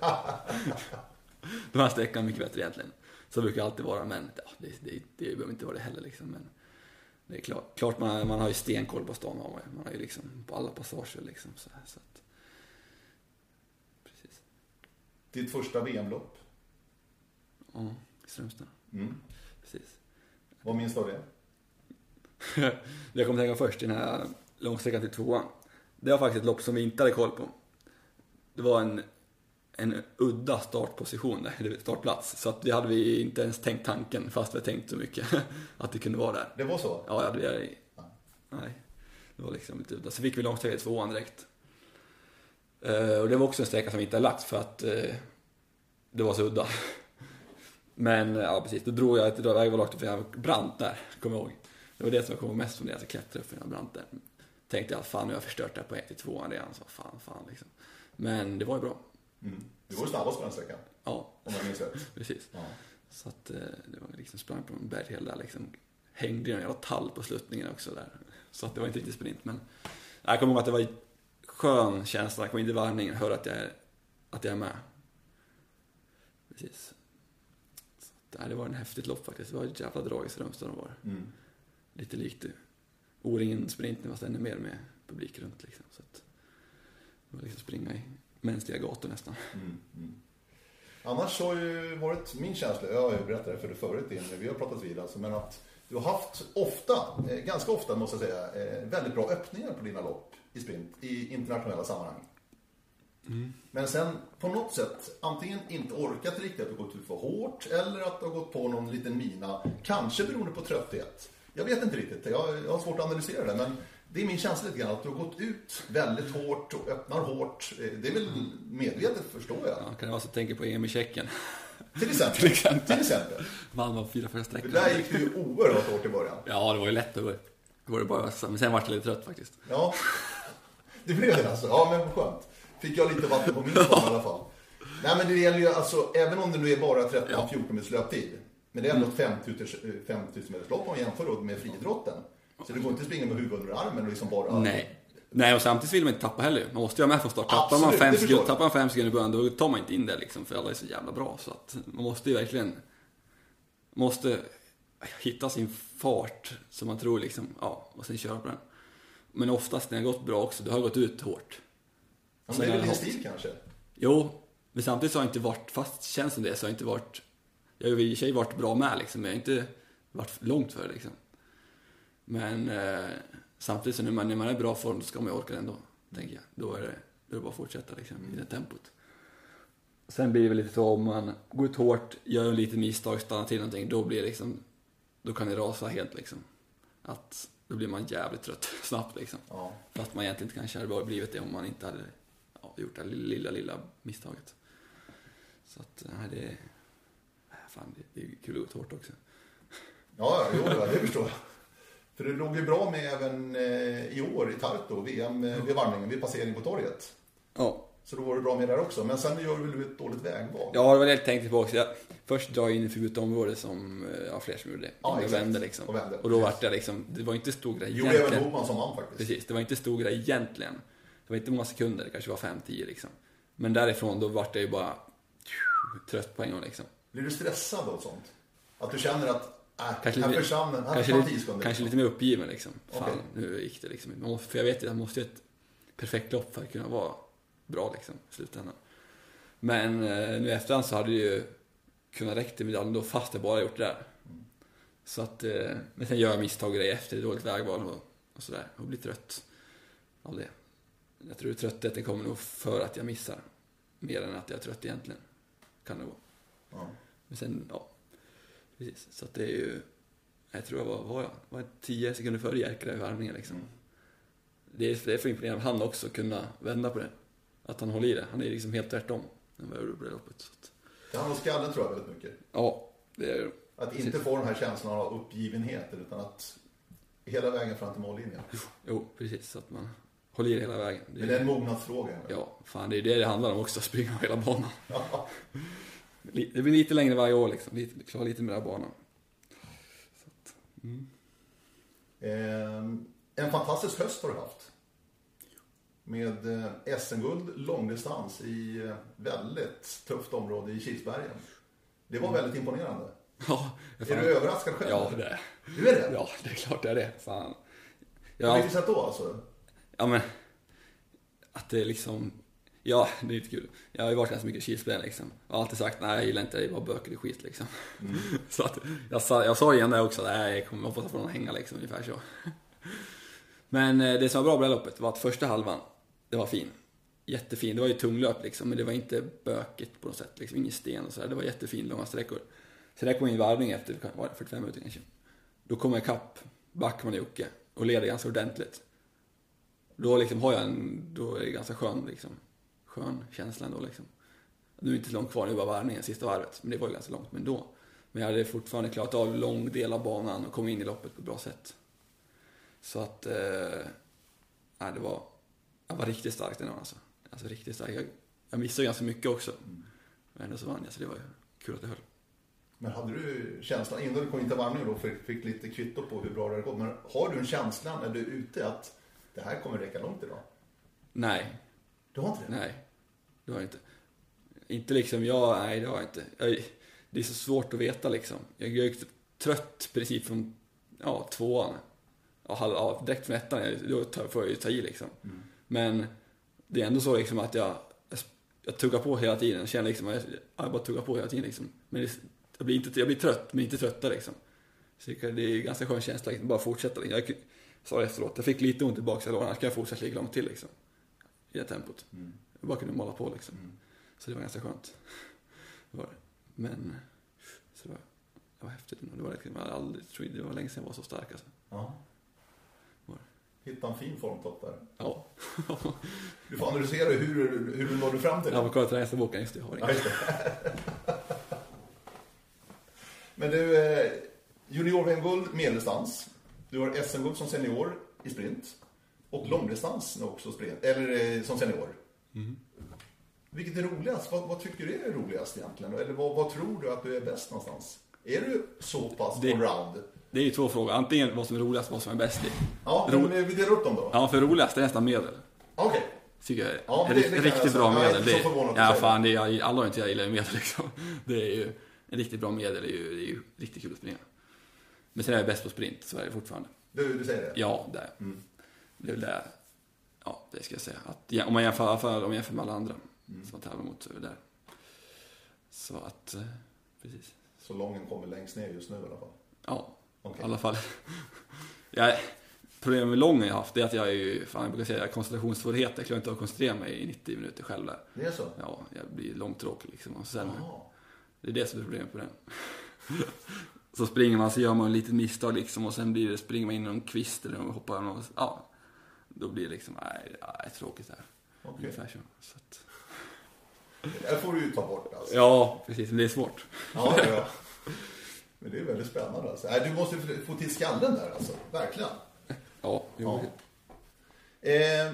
Den här sträckan är mycket bättre egentligen. Så brukar det alltid vara, men ja, det, det, det behöver inte vara det heller liksom. Men det är klart, klart man, man har ju stenkoll på stan, man, man har ju liksom på alla passager liksom. Så, här, så att, precis. Ditt första VM-lopp? Ja, i Strömstad. Mm. Precis. Vad minns du av det? det jag kommer tänka först den här långsträckan till tvåan. Det var faktiskt ett lopp som vi inte hade koll på. Det var en, en udda startposition eller startplats. Så att det hade vi inte ens tänkt tanken, fast vi tänkt så mycket att det kunde vara där. Det var så? Ja, det är Nej, det var liksom lite udda. Så fick vi långsträckan i tvåan direkt. Eh, och det var också en sträcka som vi inte hade lagt för att eh, det var så udda. Men ja, precis, då drog jag ett vägval för jag var brant där, kommer jag ihåg. Det var det som jag kom ihåg mest från det, att jag klättrade upp för den brant där. Tänkte jag, fan nu har jag förstört det här på 1 till 2 redan, så fan, fan liksom. Men det var ju bra. Mm. Du var ju snabbast på den sträckan, Ja, om jag minns rätt. precis. Ja. Så att eh, det var liksom, sprang på en berghäll där liksom. Hängde i en jävla tall på sluttningen också där. Så att det var inte riktigt sprint. Men jag kommer ihåg att det var skön känsla, jag kom in i varvningen och hörde att jag är, att jag är med. Precis. Så att, det var en häftigt lopp faktiskt. Det var ett jävla drag i Strömstad de var. Mm. Lite likt O-ringen sprinten fast ännu mer med publik runt liksom. Så att, det var liksom springa i mänskliga gator nästan. Mm. Mm. Annars har ju varit min känsla, jag har ju berättat det för dig förut innan vi har pratat vidare, alltså, men att du har haft ofta, eh, ganska ofta måste jag säga, eh, väldigt bra öppningar på dina lopp i sprint i internationella sammanhang. Mm. Men sen på något sätt antingen inte orkat riktigt att du gått ut för hårt eller att du har gått på någon liten mina, kanske beroende på trötthet. Jag vet inte riktigt, jag, jag har svårt att analysera det, men det är min känsla lite grann att du har gått ut väldigt hårt och öppnar hårt. Eh, det är väl medvetet förstår jag. Ja, kan det vara så att tänker på EM i Tjeckien? Till exempel. Till exempel. Till exempel. Var fyra första sträckor. Där gick du ju oerhört hårt i början. Ja, det var ju lätt. Då var det bara, men sen var jag lite trött faktiskt. Ja, det blev det alltså. Ja, men skönt. Fick jag lite vatten på min ja. i alla fall. Nej, men det gäller ju alltså, även om det nu är bara 13-14 ja. minuters löptid. Men det är ändå ett 5000 meters lopp om man jämför med friidrotten. Så du får inte springa med huvudet under armen och liksom bara... Nej. Nej, och samtidigt vill man inte tappa heller. Man måste ju vara med från start. Tappar man fem sekunder, tappar man fem sekunder i början, då tar man inte in det liksom, för alla är så jävla bra. Så att man måste ju verkligen... Måste hitta sin fart som man tror liksom, ja, och sen köra på den. Men oftast när det har gått bra också, då har jag gått ut hårt. Ja, men det är väl din stil kanske? Jo, men samtidigt så har jag inte varit, fast känns som det, så har jag inte varit... Jag har i och för sig varit bra med liksom, men jag har inte varit långt för liksom. Men eh, samtidigt så när man, när man är i bra form, då ska man ju orka ändå, tänker jag. Då är det, då är det bara att fortsätta liksom, i det tempot. Sen blir det väl lite så om man går ut hårt, gör en liten misstag, stannar till någonting, då blir det liksom, då kan det rasa helt liksom. Att då blir man jävligt trött snabbt liksom. Ja. För att man egentligen inte kanske hade blivit det om man inte hade ja, gjort det lilla, lilla misstaget. Så att, nej det... Fan, det, det är kul att gå ut hårt också. Ja, jo, det förstår jag. För det låg ju bra med även eh, i år i Tartu, VM eh, vid varvningen, vid passering på torget. Ja. Så då var det bra med där också. Men sen gör väl du ett dåligt vägval? Ja, det var det jag tänkte på också. Jag först drar jag in i förbjudet område som eh, ja, fler som gjorde. Ja, och vände liksom. Och, vände, och då var det liksom, det var inte stor grej egentligen. Gjorde även Boman som han faktiskt. Precis, det var inte stor grej egentligen. Det var inte många sekunder, det kanske var 5-10 liksom. Men därifrån då vart jag ju bara trött på en gång liksom. Blir du stressad av sånt? Att du känner att Äh, kanske, lite, försvann, kanske, lite, kanske lite mer uppgiven liksom. Fan, okay. nu gick det liksom. Man måste, för jag vet ju att man måste ha ett perfekt lopp för att kunna vara bra liksom i slutändan. Men eh, nu efterhand så hade det ju kunnat räcka till medaljen då fast jag bara gjort det där. Mm. Så att, eh, men sen gör jag misstag i efter, dåligt vägval och, och sådär. Och blir trött av det. Jag tror tröttheten kommer nog för att jag missar. Mer än att jag är trött egentligen. Kan det vara. Ja. Men sen, ja. Precis, så att det är ju... Jag tror jag var, var jag? Var 10 sekunder före Jerka i värmningen liksom. Mm. Det är, det är för imponerande han också, kunna vända på det. Att han håller i det. Han är liksom helt tvärtom jag gjorde på det loppet. Så att... Det handlar om skallen tror jag väldigt mycket. Ja, det är Att precis. inte få den här känslan av uppgivenhet, utan att hela vägen fram till mållinjen. Jo, precis. Så att man håller i det hela vägen. Det är, Men det är en mognadsfråga. Ja, fan det är det det handlar om också, att springa hela banan. Ja. Det blir lite längre varje år liksom, lite, klara lite här banan. Att, mm. eh, en fantastisk höst har du haft. Med eh, SM-guld långdistans i eh, väldigt tufft område i Kilsbergen. Det var mm. väldigt imponerande. Ja, fan... Är du överraskad själv? Ja, det är Du är det? Ja, det är klart det är det. Fan. Jag... På vilket sätt då alltså? Ja, men att det liksom Ja, det är lite kul. Jag har ju varit ganska mycket kilspelare liksom. Jag har alltid sagt, nej jag gillar inte det, det är bara böcker och skit liksom. Mm. så att, jag sa, jag sa igen det också, nej jag kommer hoppas att få någon hänga liksom, ungefär så. Men eh, det som var bra på det här loppet var att första halvan, det var fin. Jättefin, det var ju tunglöp liksom, men det var inte bökigt på något sätt, liksom ingen sten och sådär. Det var jättefin, långa sträckor. Sen jag kom in i varvning efter, var 45 minuter kanske. Då kom jag ikapp Backman och Jocke och leder ganska ordentligt. Då liksom har jag en, då är det ganska skönt liksom skön känsla ändå liksom. Nu är det inte långt kvar, nu var varvningen sista varvet, men det var ju ganska långt men då. Men jag hade fortfarande klarat av lång del av banan och kom in i loppet på ett bra sätt. Så att, eh, det var, jag var riktigt stark den dagen alltså. Alltså riktigt stark. Jag, jag missade ganska mycket också. Men ändå så vann jag, så det var kul att det höll. Men hade du känslan, innan du kom in till varvningen då, fick, fick lite kvitto på hur bra det hade gått. Men har du en känsla när du är ute att det här kommer räcka långt idag? Nej, Du har inte det? nej. Det har jag inte. Inte liksom, ja, nej det har jag inte. Jag, det är så svårt att veta liksom. Jag jag är trött i princip från, ja, tvåan. Ja, halv, ja, direkt från ettan, jag- då får jag ju ta i liksom. Men det är ändå så liksom att jag, jag, jag tuggar på hela tiden. Jag känner liksom, jag, jag bara tuggar på hela tiden liksom. Men det, jag, blir inte, jag blir trött, men inte tröttare liksom. Så det är en ganska skön känsla, liksom, bara fortsätta. Liksom. Jag sa det efteråt, jag fick lite ont i baksidan annars kan jag fortsätta lika långt till liksom. I det tempot. Jag bara kunde mala på liksom. Så det var ganska skönt. Det var det. Men, så det var, det var häftigt. ändå. Det var, liksom, jag aldrig, det var länge sedan jag var så stark alltså. Ja. Var Hitta en fin formtopp där. Ja. Du får analysera hur, hur du nådde fram till Jag det. var kvar till träningsboken, just det, jag har inget. Men du, eh, junior-VM-guld medeldistans. Du har SM-guld som senior i sprint. Och långdistans nu också sprint, eller eh, som senior. Vilket är roligast? Vad, vad tycker du är roligast egentligen? Eller vad, vad tror du att du är bäst någonstans? Är du så pass Det- allround? Det är ju två frågor, antingen vad som är roligast vad som är bäst i. Ja, Ro- men vi delar upp dem då. Ja, för roligast är nästan medel. Okej. Tycker jag är Ja, det- det riktigt jag bra säga. Jag är medel. inte så Det, förvånad du ja, fan, det är, alla har inte jag gillar ju medel liksom. Det är ju, en riktigt bra medel är ju, det är ju riktigt kul att springa. Men sen är jag bäst på sprint, så är det fortfarande. Du, du säger det? Ja, det är Det är väl det, ja, det ska jag säga. Att, ja, om man jämför, om man jämför med alla andra som man tävlar mot, det där. Så att, eh, precis. Så lången kommer längst ner just nu i alla fall. Ja, Okej. i alla fall. jag, problemet med lången jag har haft, det är att jag är ju, fan jag brukar säga, koncentrationssvårigheter. Jag klarar inte av att koncentrera mig i 90 minuter själv där. Det är så? Ja, jag blir långtråkig liksom. Och sen, det är det som är problemet på den. så springer man, så gör man ett litet misstag liksom och sen blir det, springer man in i någon kvist eller hoppar någon, ja. Då blir det liksom, nej, nej tråkigt där. Okej. Ungefär så. så att, Det där får du ju ta bort alltså. ja, precis, men det är svårt. Ja, ja, ja. Men det är väldigt spännande alltså. Du måste få till skallen där alltså. Verkligen. Ja, jo, Ja. Eh,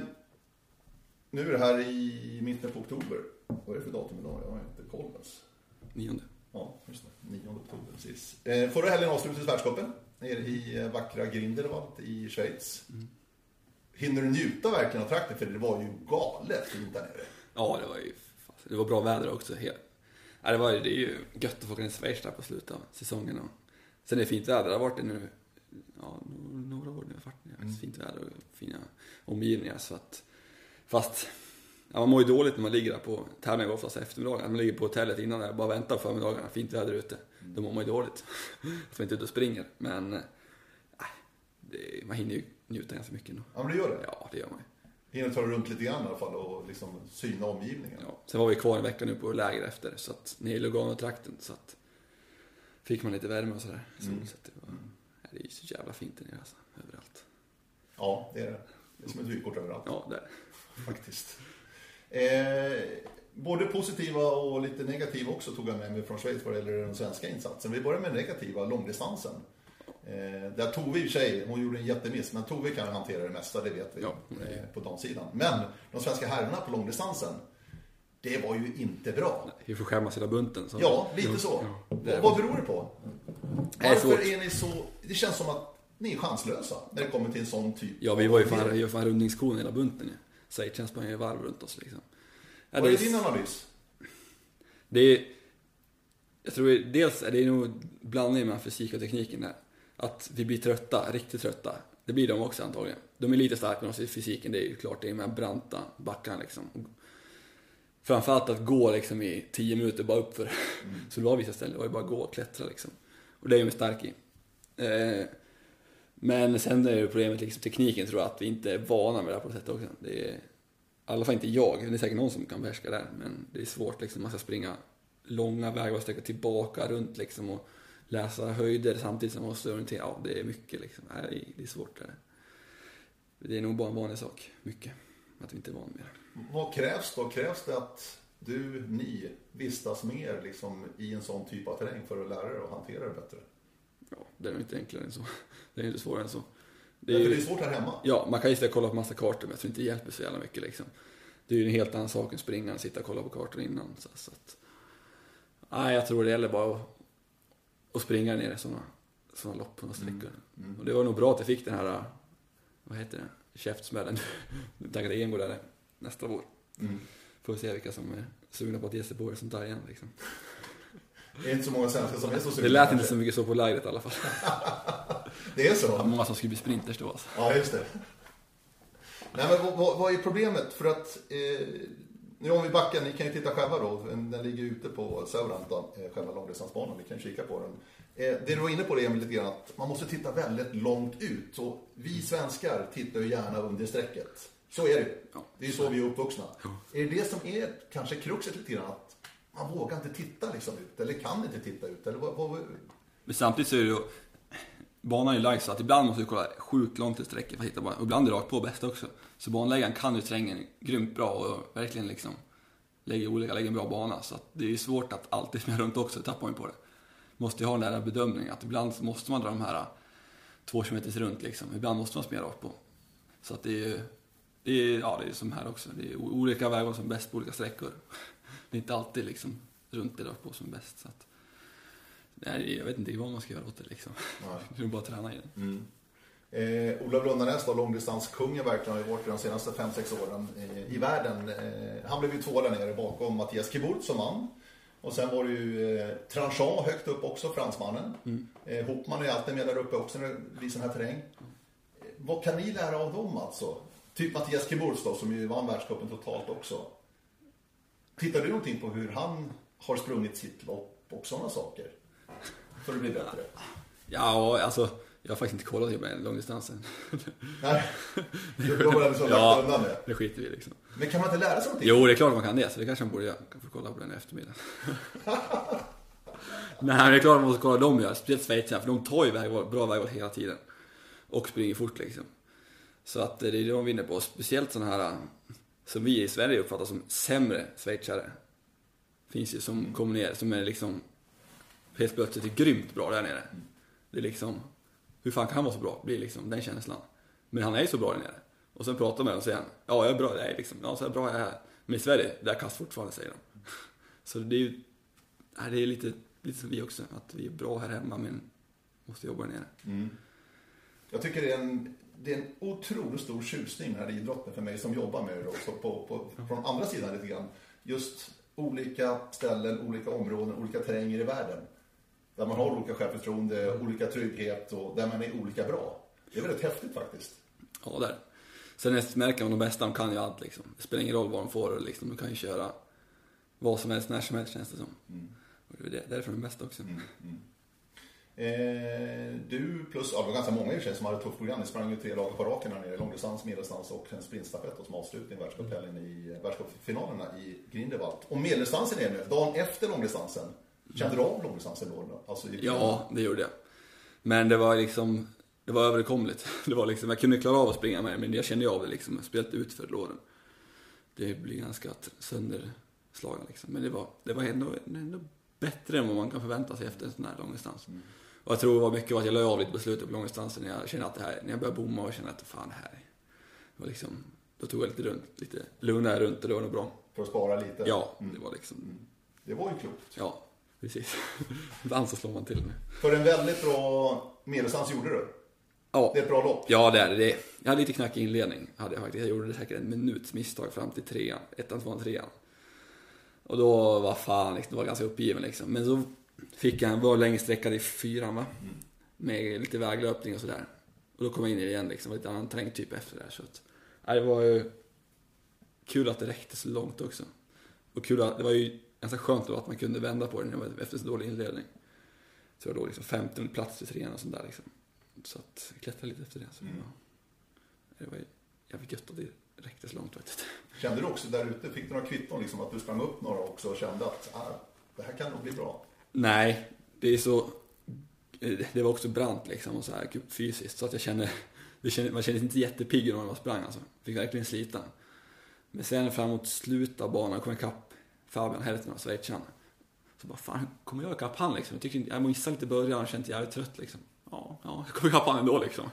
nu är det här i mitten på oktober. Vad är det för datum idag? Jag har inte koll ens. nionde. Ja, just det. 9 oktober precis. Eh, förra helgen avslutades världscupen. Nere i eh, vackra Grindelwald i Schweiz. Hinner du njuta verkligen av trakten? För det var ju galet fint där nere. Ja, det var ju, det var bra väder också. Helt. Ja, det, var, det är ju gött att få åka till Schweiz där på slutet av säsongen. Och, sen är det fint väder, det har varit det nu, ja, några år nu. det faktiskt fint väder och fina omgivningar. Så att, fast, ja, man mår ju dåligt när man ligger där på tävlingen oftast eftermiddagen. Man ligger på hotellet innan där, bara väntar på förmiddagarna, fint väder ute. Då mår man ju dåligt. Att man inte är ute och springer. Men, nej, det, man hinner ju njuta ganska mycket ändå. Ja, men det gör det. Ja, det gör man ju. Hinner ta runt lite grann i alla fall och liksom syna omgivningen. Ja. Sen var vi kvar en vecka nu på läger efter, så att nere i Lugano-trakten, så att fick man lite värme och sådär. Så att det, var, ja, det är ju så jävla fint där nere alltså, överallt. Ja, det är det. Det är som ett vykort överallt. Ja, där. faktiskt. Eh, både positiva och lite negativa också tog jag med mig från Schweiz vad det gäller den svenska insatsen. Vi börjar med negativa, långdistansen. Eh, där Tove i sig, hon gjorde en jättemiss, men Tove kan hantera det mesta, det vet vi Ja, är- eh, på damsidan. Men de svenska herrarna på långdistansen, det var ju inte bra. Vi får skämmas hela bunten. Så. Ja, lite så. Ja, det är- vad, beror det på? Det är Varför är ni så... Det känns som att ni är chanslösa när det kommer till en sån typ Ja, vi var ju fan, hantering. vi var fan rundningskon hela bunten ju. Schweizaren sprang ju varv runt oss liksom. Ja, Vad det är din analys? Det är, jag tror dels är det nog blandning mellan fysik och tekniken där. Att vi blir trötta, riktigt trötta. Det blir de också antagligen. De är lite starkare än oss i fysiken, det är ju klart. Det är här branta backarna liksom. Framförallt att gå liksom i 10 minuter bara uppför. Så det var vissa ställen, det var ju bara gå och klättra liksom. Och det är de starka i. Eh, men sen är det problemet liksom tekniken tror jag, att vi inte är vana med det här på det sättet också. Det är, I alla fall inte jag, det är säkert någon som kan behärska det här, men det är svårt liksom. Man ska springa långa vägar och sträcka tillbaka runt liksom och läsa höjder samtidigt som man måste orientera. Ja, det är mycket liksom. Nej, det är- svårt. Det, det är nog bara en vanlig sak, mycket. Att vi inte är vana med det. Vad krävs då? Krävs det att du, ni, vistas mer liksom, i en sån typ av terräng för att lära er att hantera det bättre? Ja, det är nog inte enklare än så. Det är inte svårare än så. Det är, ju- det är svårt här hemma. Ja, man kan ju sitta och kolla på massa kartor men jag tror inte det hjälper så jävla mycket liksom. Det är ju en helt annan sak än springa och sitta och kolla på kartor innan. Så, så att, nej, jag tror det gäller bara att och springa ner i sådana såna lopp på några sträckor. Mm. Och det var nog bra att jag fick den här, vad heter det, käftsmällen. Taggade EM går där nästa vår. Mm. Får vi se vilka som är sugna på att ge sig på sånt där igen liksom. Det är inte så många svenskar som är så sugna. Det lät inte så mycket så på lägret i alla fall. Det är Det var så? många som skulle bli sprinters då alltså. Ja, just det. Nej, men vad, vad, vad är problemet? För att, eh, nu om vi backar, ni kan ju titta själva då. Den ligger ute på Southampton, eh, själva långdistansbanan. Ni kan kika på den. Eh, det du var inne på det Emil, lite grann, att man måste titta väldigt långt ut. Och vi svenskar tittar ju gärna under strecket. Så är det. Ja. Det är ju så vi är uppvuxna. Är det det som är kanske kruxet lite grann? Att man vågar inte titta liksom ut, eller kan inte titta ut? Eller vad, vad, Men samtidigt så är det ju, banan är ju lagd så att ibland måste du kolla sjukt långt i sträcket för att hitta banan. Och ibland är det rakt på bäst också. Så banläggaren kan ju terrängen grymt bra och verkligen liksom lägger olika, lägger en bra bana. Så att det är ju svårt att alltid springa runt också, det tappar man ju på det. Måste ju ha den där bedömningen att ibland måste man dra de här äh, två kilometers runt liksom. Ibland måste man springa rakt på. Så att det är ju, det är, ja det är som här också. Det är olika vägar som är bäst på olika sträckor. Det är inte alltid liksom runt det rakt på som är bäst. Så att, nej, jag vet inte vad man ska göra åt det liksom. Nej. Är bara träna i det. Mm. Eh, Olof Lundarnäs då, långdistanskungen verkligen, har ju varit de senaste 5-6 åren eh, i världen. Eh, han blev ju två där nere bakom Mattias Kiburt som vann. Och sen var det ju eh, Tranchant högt upp också, fransmannen. Eh, Hopman är alltid med där uppe också när det blir sån här terräng. Eh, vad kan ni lära av dem alltså? Typ Mattias Kiburt då, som ju vann världscupen totalt också. Tittar du någonting på hur han har sprungit sitt lopp och sådana saker? För att bli bättre? Ja, alltså, jag har faktiskt inte kollat på långdistansen. Nej, du har väl så lagt Ja. undan det. Det skiter vi liksom. Men kan man inte lära sig någonting? Jo, det är klart man kan det, så det kanske man borde göra. Kan få kolla på den i eftermiddag. Nej, men det är klart man måste kolla dem gör. Speciellt schweizarna, för de tar ju väg, bra vägval hela tiden. Och springer fort liksom. Så att eh, det är det de vinner på. Speciellt sådana här, eh, som vi i Sverige uppfattar som sämre schweizare. Finns ju som kommer ner, som är liksom helt plötsligt är grymt bra där nere. Det är liksom, hur fan kan han vara så bra? Blir liksom den känslan. Men han är ju så bra där nere. Och sen pratar man med honom och säger han, ja jag är bra, nej liksom, ja så är bra jag är. Men i Sverige, där kast fortfarande säger de. Så det är ju, det är lite, lite som vi också, att vi är bra här hemma men måste jobba där nere. Mm. Jag tycker det är en, det är en otroligt stor tjusning här i idrotten för mig som jobbar med det också på, på, från andra sidan lite grann. Just olika ställen, olika områden, olika terränger i världen. Där man har olika självförtroende, olika trygghet och där man är olika bra. Det är väldigt häftigt faktiskt. Ja, där. Sen är- märker man de bästa, de kan ju allt liksom. Det spelar ingen roll vad de får, liksom. de kan ju köra vad som helst, när som helst känns det som. Och det är därför de är bäst också. Eh, du plus, ja det var ganska många i och för sig som hade ett tufft program. Ni sprang ju tre dagar på raken här nere. Långdistans, medeldistans och en sprintstafett som avslutning i världscupfinalerna i Grindelwald. Och medeldistansen är nu, dagen efter långdistansen. Kände du av då? Alltså, Ja, det gjorde jag. Men det var liksom, det var överkomligt. Det var liksom, jag kunde klara av att springa med men jag kände av det liksom. Jag spelade ut för låren. Det blir ganska sönderslagna liksom. Men det var, det var ändå, ändå bättre än vad man kan förvänta sig efter en sån här långdistans. Och jag tror det var mycket att jag la av lite på slutet på långdistansen. När jag kände att det här, när jag började bomma och kände att fan det här det var liksom, då tog jag lite runt, lite lugnare runt och det var nog bra. För att spara lite? Ja, det var liksom, Det var ju klokt. ja, precis. Ibland så slår man till med. För en väldigt bra medeldistans gjorde du. Ja. Det är ett bra lopp. Ja, det är det. Jag hade lite knackig inledning. Hade jag, faktiskt. jag gjorde det säkert en minuts misstag fram till trean. Ettan, tvåan, trean. Och då var fan, liksom, det var ganska uppgiven liksom. Men så fick jag en var länge sträckad i fyran va. Med lite väglöpning och sådär. Och då kom jag in i det igen liksom. Det var lite annan terrängtyp efter det där. Så att, nej, det var ju kul att det räckte så långt också. Och kul att, det var ju ganska skönt då att man kunde vända på det när det var efter så dålig inledning. Så jag låg liksom 15 plats i trean och sånt där liksom. Så att jag klättrade lite efter det. Så var, det var jävligt gött att det räckte så långt faktiskt. Kände du också där ute, fick du några kvitton liksom att du sprang upp några också och kände att ah, det här kan nog bli bra? Nej, det är så... Det var också brant liksom och så här fysiskt så att jag kände... Kände man kände sig inte jättepigg när man sprang alltså. Fick verkligen slita. Men sen framåt slutet av banan kom jag ikapp Fabian Helten och schweizaren. Så bara fan, kommer jag ikapp han liksom? Jag tyckte inte, jag missade lite i början och kände jävligt trött liksom. Ja, ja, jag kom ikapp han ändå liksom.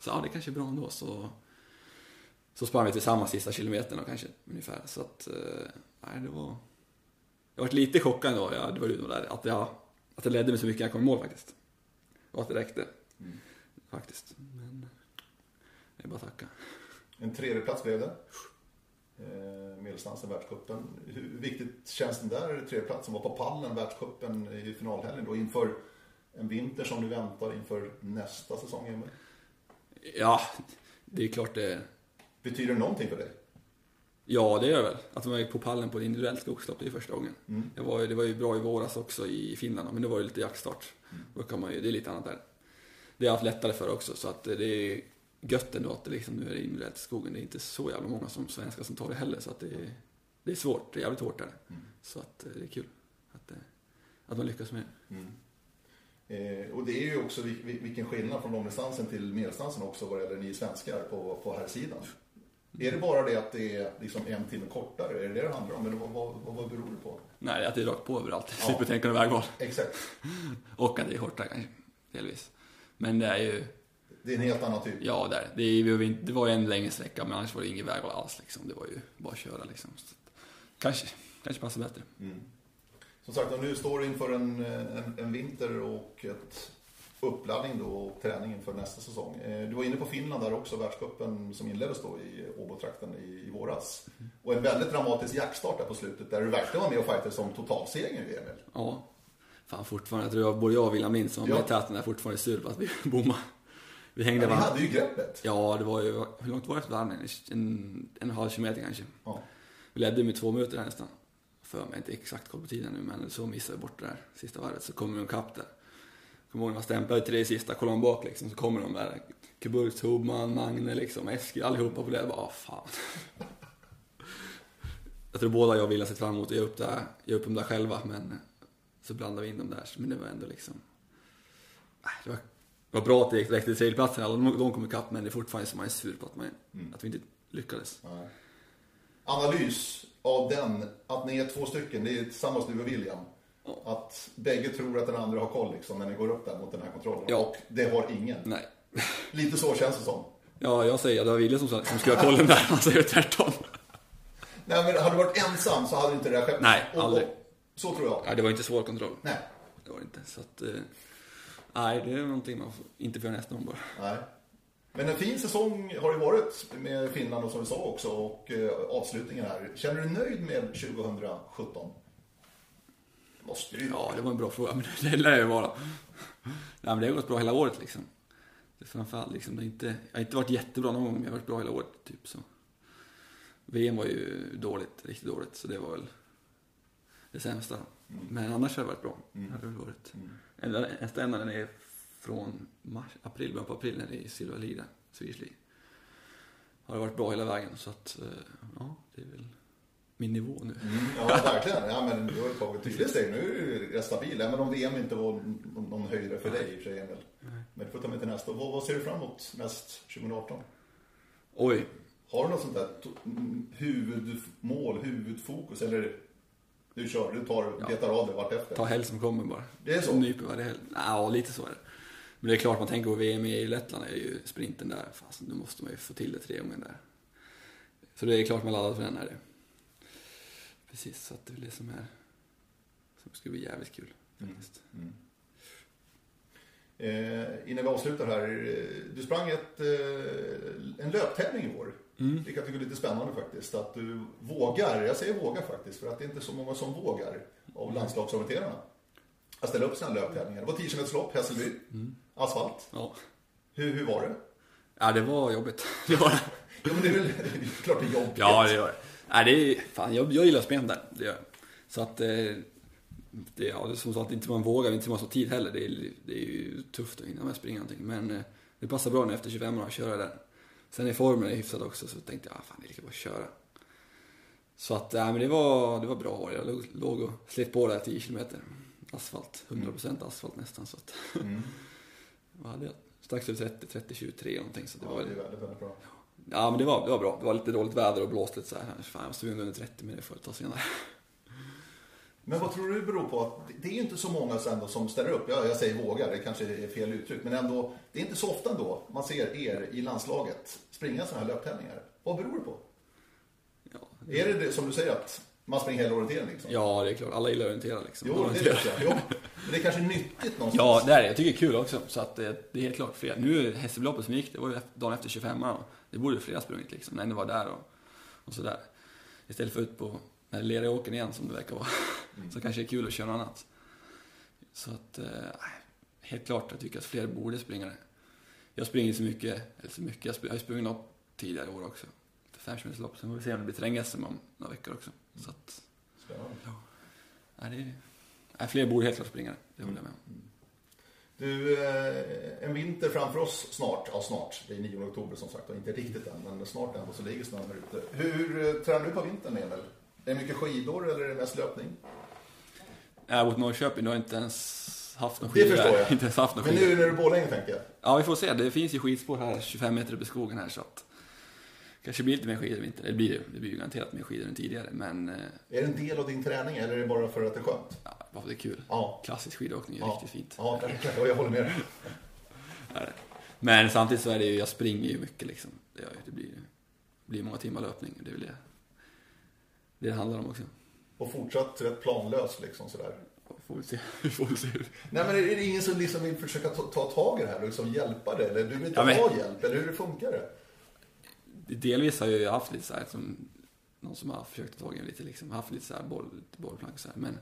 Så ja, det kanske är bra ändå så... Så sprang vi tillsammans sista kilometern och kanske ungefär. Så att, eh, nej det var... Jag varit lite chockad ändå, ja, det var ju nog där, att jag, att det ledde mig så mycket jag kom i mål faktiskt. Och att det räckte. Faktiskt. Men det är bara att tacka. En tredjeplats blev det. Eh, Medeldistansen, världscupen. Hur viktigt känns den där tredjeplatsen? Var på pallen världscupen i finalhelgen då inför en vinter som du väntar inför nästa säsong, Emil? Ja, det är klart det... Betyder det någonting för dig? Ja, det gör det väl. Att man är på pallen på ett individuellt skogslopp, det är första gången. Mm. Det, var, ju- det var ju bra i våras också i Finland, men det var ju lite jaktstart. Då kan man ju, det är lite annat där. Det har jag haft lättare för också, så att det är gött ändå att det liksom nu är det individuellt i skogen. Det är inte så jävla många som svenskar som tar det heller, så att det är, det är svårt. Det är jävligt hårt där. Så att eh, det är kul att, eh, att man lyckas med det. Eh, och det är ju också vil- vil- vilken skillnad från långdistansen till medeldistansen också vad det gäller ni svenskar på, på här sidan. Är det bara det att det är liksom en timme kortare? Är det det det handlar om? Eller vad, vad, vad, beror det på? Nej, att det är rakt på överallt. Ja. Slipper tänka några vägval. Exakt. Och att det är hårt där kanske, delvis. Men det är ju, Det är en helt annan typ. ja där. Det, inte- det var ju en längre sträcka, men annars var det ingen vägval alls liksom. Det var ju bara att köra liksom. Så, kanske, kanske passar bättre. Som sagt, och nu står du inför en, en, en vinter och ett uppladdning då och träning inför nästa säsong. Eh, Du var inne på Finland där också, världscupen som inleddes då i Åbotrakten i, i våras. Och en väldigt dramatisk jaktstart där på slutet där du verkligen var med och fightade som totalseger i Emil. Ja. Fan fortfarande, jag tror jag, både jag och William Lind som var med Ja. i täten är fortfarande sur på att vi bommade. Vi hängde Ja, varandra. hade ju greppet. Ja, det var ju, hur långt var det efter varandra? En, en en halv kilometer kanske. Ja. Vi ledde med två minuter där nästan. För mig, inte exakt koll på tiden nu, men så missade vi bort det där sista varvet. Så kommer de kapp där. Kommer ihåg när man stämplade till det sista, kollar man bak liksom, så kommer de där. Kuburks, Hubman, Magne liksom, Eskil, allihopa på det. Jag bara, ah, fan. Jag tror båda jag har sett fram emot att ge upp, det här, ge upp dem där själva, men så blandade vi in dem där. Men det var ändå liksom... Nej, Det var, var bra att det direkt till tredjeplatsen, de de kom ikapp, men det är fortfarande som man är sur på att, man, att vi inte lyckades. Nej. Analys av den, att ni är två stycken, det är tillsammans du och William. Att bägge tror att den andra har koll liksom, när ni går upp där mot den här kontrollen. Ja. Och det har ingen. Nej. Lite så känns det som. Ja, jag säger att det var Wille som, som skulle ha kollen där. Han säger tvärtom. Nej, men hade du varit ensam så hade inte det där skett. Nej, Och- aldrig. och- Så tror jag. Ja, det var inte svår kontroll. Nej. Det var inte. Så att, eh, nej, det är någonting man inte får göra nästa gång bara. Nej. Men en fin säsong har det varit med Finland och som vi sa också och eh, avslutningen här. Känner du dig nöjd med 2017? Det måste du Ja, det var en bra fråga, men det lär ju vara. Nej, men det har gått bra hela året liksom. Det framförallt liksom, det inte, jag har inte varit jättebra någon gång, men jag har varit bra hela året, typ så. VM var ju dåligt, riktigt dåligt, så det var väl det sämsta. Men annars har det varit bra. Det har det varit. Enda, nästa ändan är från mars, april, början på april, när det är Silver League Swedish. Har det varit bra hela vägen, så att, eh, ja, det är väl min nivå nu. Mm, ja, verkligen. Ja, men du har ju tagit tydliga steg. Nu är du stabil. Även om VM inte var någon höjdare för dig i och för sig, Emil. Men du får ta med till nästa. Vad, vad ser du fram emot mest 2018? Oj, Har du något sånt där mm, huvudmål, huvudfokus? Eller du kör, du tar, betar av det vartefter? ta helg som kommer bara. Det är så? Nyper varje helg. Ja, lite så är det. Men det är klart man tänker på VM i Lettland är ju sprinten där. Fast nu måste man ju få till det tre gånger där. Så det är klart man laddar för den är det. Precis, så att det är det som är som skulle bli jävligt kul faktiskt. Eh, innan vi avslutar här. eh, Du sprang ett, eh, en löptävling i år. Vilket jag tycker är lite spännande faktiskt. Att du vågar, jag säger vågar faktiskt, för att det är inte så många som vågar av landslagsorienterarna. Att ställa upp sina löptävlingar. Det var 10 km lopp, Hässelby, asfalt. Ja. Hur, hur var det? ja, det var jobbigt. Det var det. Jo men det är väl det är klart det är jobbigt. Ja, det gör det. Nej, det är, fan, jag, jag gillar spel där. Det gör jag. Så att, eh, det, ja, som sagt inte man vågar, inte man har tid heller. Det är, det är ju tufft att hinna med springa någonting. Men eh, det passar bra nu efter 25 år att köra där. Sen är formen hyfsad också, så tänkte jag, ah, fan det är lika bra att köra. Så att, nej, men det var, det var bra år. Jag låg, låg och slet på där 10 kilometer. Asfalt, 100% asfalt nästan. Så att, vad hade jag? Strax över 30, 30, 23 någonting. Så det Ja, var, det är väldigt, väldigt bra. Ja, men det var, det var bra. Det var lite dåligt väder och blåst lite så här. Fan, jag stod under 30, men det får jag ta senare. Men vad tror du det beror på? Att det- det är ju inte så många ändå som ställer upp. Ja, jag säger vågar, det kanske är fel uttryck. Men ändå, det är inte så ofta ändå man ser er i landslaget springa sådana här löptävlingar. Vad beror det på? Ja, Är det det som du säger att Man springer hela orientering liksom? Ja, det är klart. Alla gillar att orientera liksom. Jo, det vet jag. Jo. Men det är kanske nyttigt någonstans? Ja, det är det. Jag tycker det är kul också. Så att det, det är helt klart fler. Nu Hässelbyloppet som gick, det var ju dagen efter 25 och det borde ju flera sprungit liksom. När ni var där och, och sådär. Istället för ut på när det är leriga åkern igen som det verkar vara. Så kanske det är kul att köra något annat. Så att, eh, helt klart jag tycker att fler borde springa det. Jag springer så mycket, eller så mycket, jag, spring, jag har ju sprungit lopp tidigare år också. Fem lopp. Sen får vi se om det blir terräng-SM om några veckor också. Så att, Spännande. nej, det är, nej, fler borde helt klart springa det. Det håller jag med om. Du, eh, en vinter framför oss snart. Ja, snart. Det är 9 oktober som sagt och inte riktigt än, men snart ändå så ligger snön här ute. Hur eh, tränar du på vintern, Emil? Är det mycket skidor eller är det mest löpning? Jag har Norrköping, du har inte ens haft någon Det skidor förstår där. jag. Inte ens haft någon Men nu är Borlänge tänker jag. Ja, vi får se. Det finns ju skidspår här 25 meter upp i skogen här så att kanske blir lite mer skidor i vinter. Det blir det. Det blir ju garanterat mer skidor än tidigare. Men eh, Är det en del av din träning eller är det bara för att det är skönt? ja, bara för det är kul. Ja. Klassisk skidåkning är Ja. riktigt fint. Ja, verkligen. Ja, jag håller med dig. Det. Men samtidigt så är det ju, jag springer ju mycket liksom. Det, ju- det blir det blir många timmar löpning. Det är väl det det, det handlar om också. Och fortsatt rätt planlös liksom sådär. Får vi se. Vi får se. Nej men är det ingen som liksom vill försöka ta, ta tag i det här och liksom hjälpa dig? Eller du vill inte Ja, men- ha hjälp? Eller hur funkar det? Delvis har jag ju haft lite så här som någon som har försökt ta tag i lite liksom, haft lite så här boll, bollplank och så här, men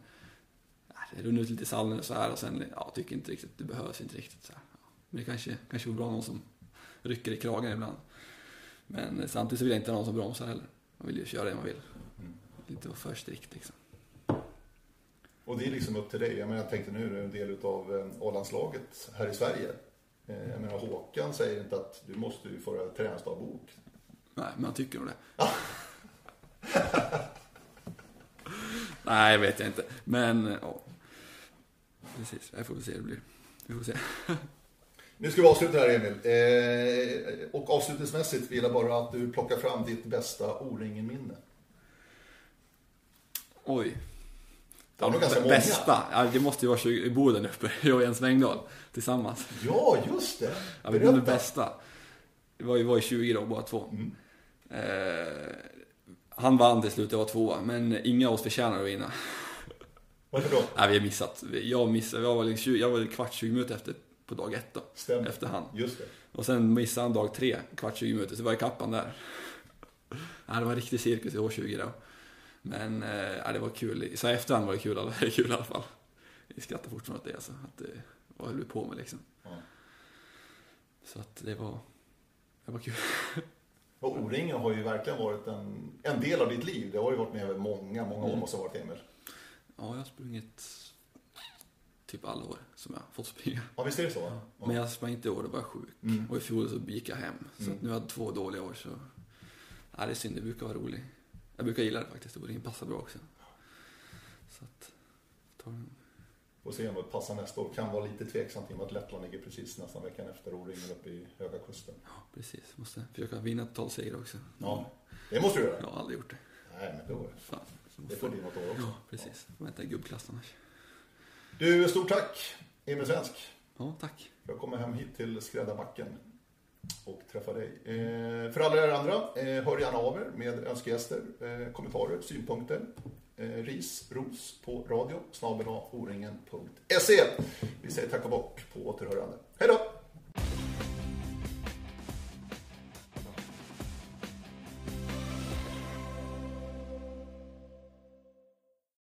ja, det runnit ut lite i sanden och så här och sen, ja, tycker inte riktigt, det behövs inte riktigt så här. Men det kanske, kanske vore bra någon som rycker i kragen ibland. Men eh, samtidigt så vill jag inte ha någon som bromsar heller. Man vill ju köra det man vill. Inte vara för strikt liksom. Och det är liksom upp till dig. Jag menar, jag tänkte nu är du en del av A-landslaget här i Sverige. Eh, Jag menar, Håkan säger inte att du måste ju föra träningsdagbok. Nej, men han tycker nog det. Nej, jag vet jag inte. Men, eh, ja. Precis, jag får väl se hur det blir. Vi får se. Nu ska vi avsluta här Emil. Eh, och avslutningsmässigt vill jag bara att du plockar fram ditt bästa O-ringen-minne. Oj. Var nog ganska många. Bästa? Ja, det måste ju vara 20, i Boden uppe, jag och Jens Wengdahl tillsammans. Ja, just det. Ja, det Berätta. bästa. Det var ju, var ju 20 då, båda två. Mm. Eh, han vann till slut, jag var tvåa, men inga av oss förtjänar att vinna. Varför då? Nej, vi har missat. Jag missade, jag var, liksom 20, jag var kvart 20 minuter efter på dag ett då. Stämmer. Efter han. Just det. Och sen missade han dag tre, kvart 20 minuter, så var jag kappan där. Ja, det var en riktig cirkus i år 20 då. Men eh, ja, det var kul. Så här efterhand var det kul, det är kul i alla fall. Vi skrattar fortfarande åt det, alltså. Att vad höll vi på med liksom. Ja. Så att det var, det var kul. Och O-ringen har ju verkligen varit en, en del av ditt liv. Det har ju varit med många, många år Mm. måste ha varit Emil. Ja, jag har sprungit typ alla år som jag fått springa. Ja, visst är det så? Ja. Men jag sprang inte i år, då var jag sjuk. Mm. Och i fjol så gick jag hem. Så Mm. att nu har jag två dåliga år så... Ja, det är synd, det brukar vara roligt. Jag brukar gilla det faktiskt, O-ringen passar bra också. Så att... Ta den. Får se om det passar nästa år. Kan vara lite tveksamt i och med att Lettland ligger precis nästan veckan efter O-ringen uppe i Höga Kusten. Ja, precis. Måste försöka vinna totalseger också. Ja, det måste du göra. Jag har aldrig gjort det. Nej, men då, Fan. Det får bli något år också. Ja, precis. Får vänta gubbklass annars. Du, stort tack Emil Svensk Ja, tack. jag kommer hem hit till Skräddarbacken och träffa dig. Eh, för alla er andra, eh, hör gärna av er med önskegäster, eh, kommentarer, synpunkter. Eh, ris, ros på radio, snabel Vi säger tack och bock på återhörande. Hej då!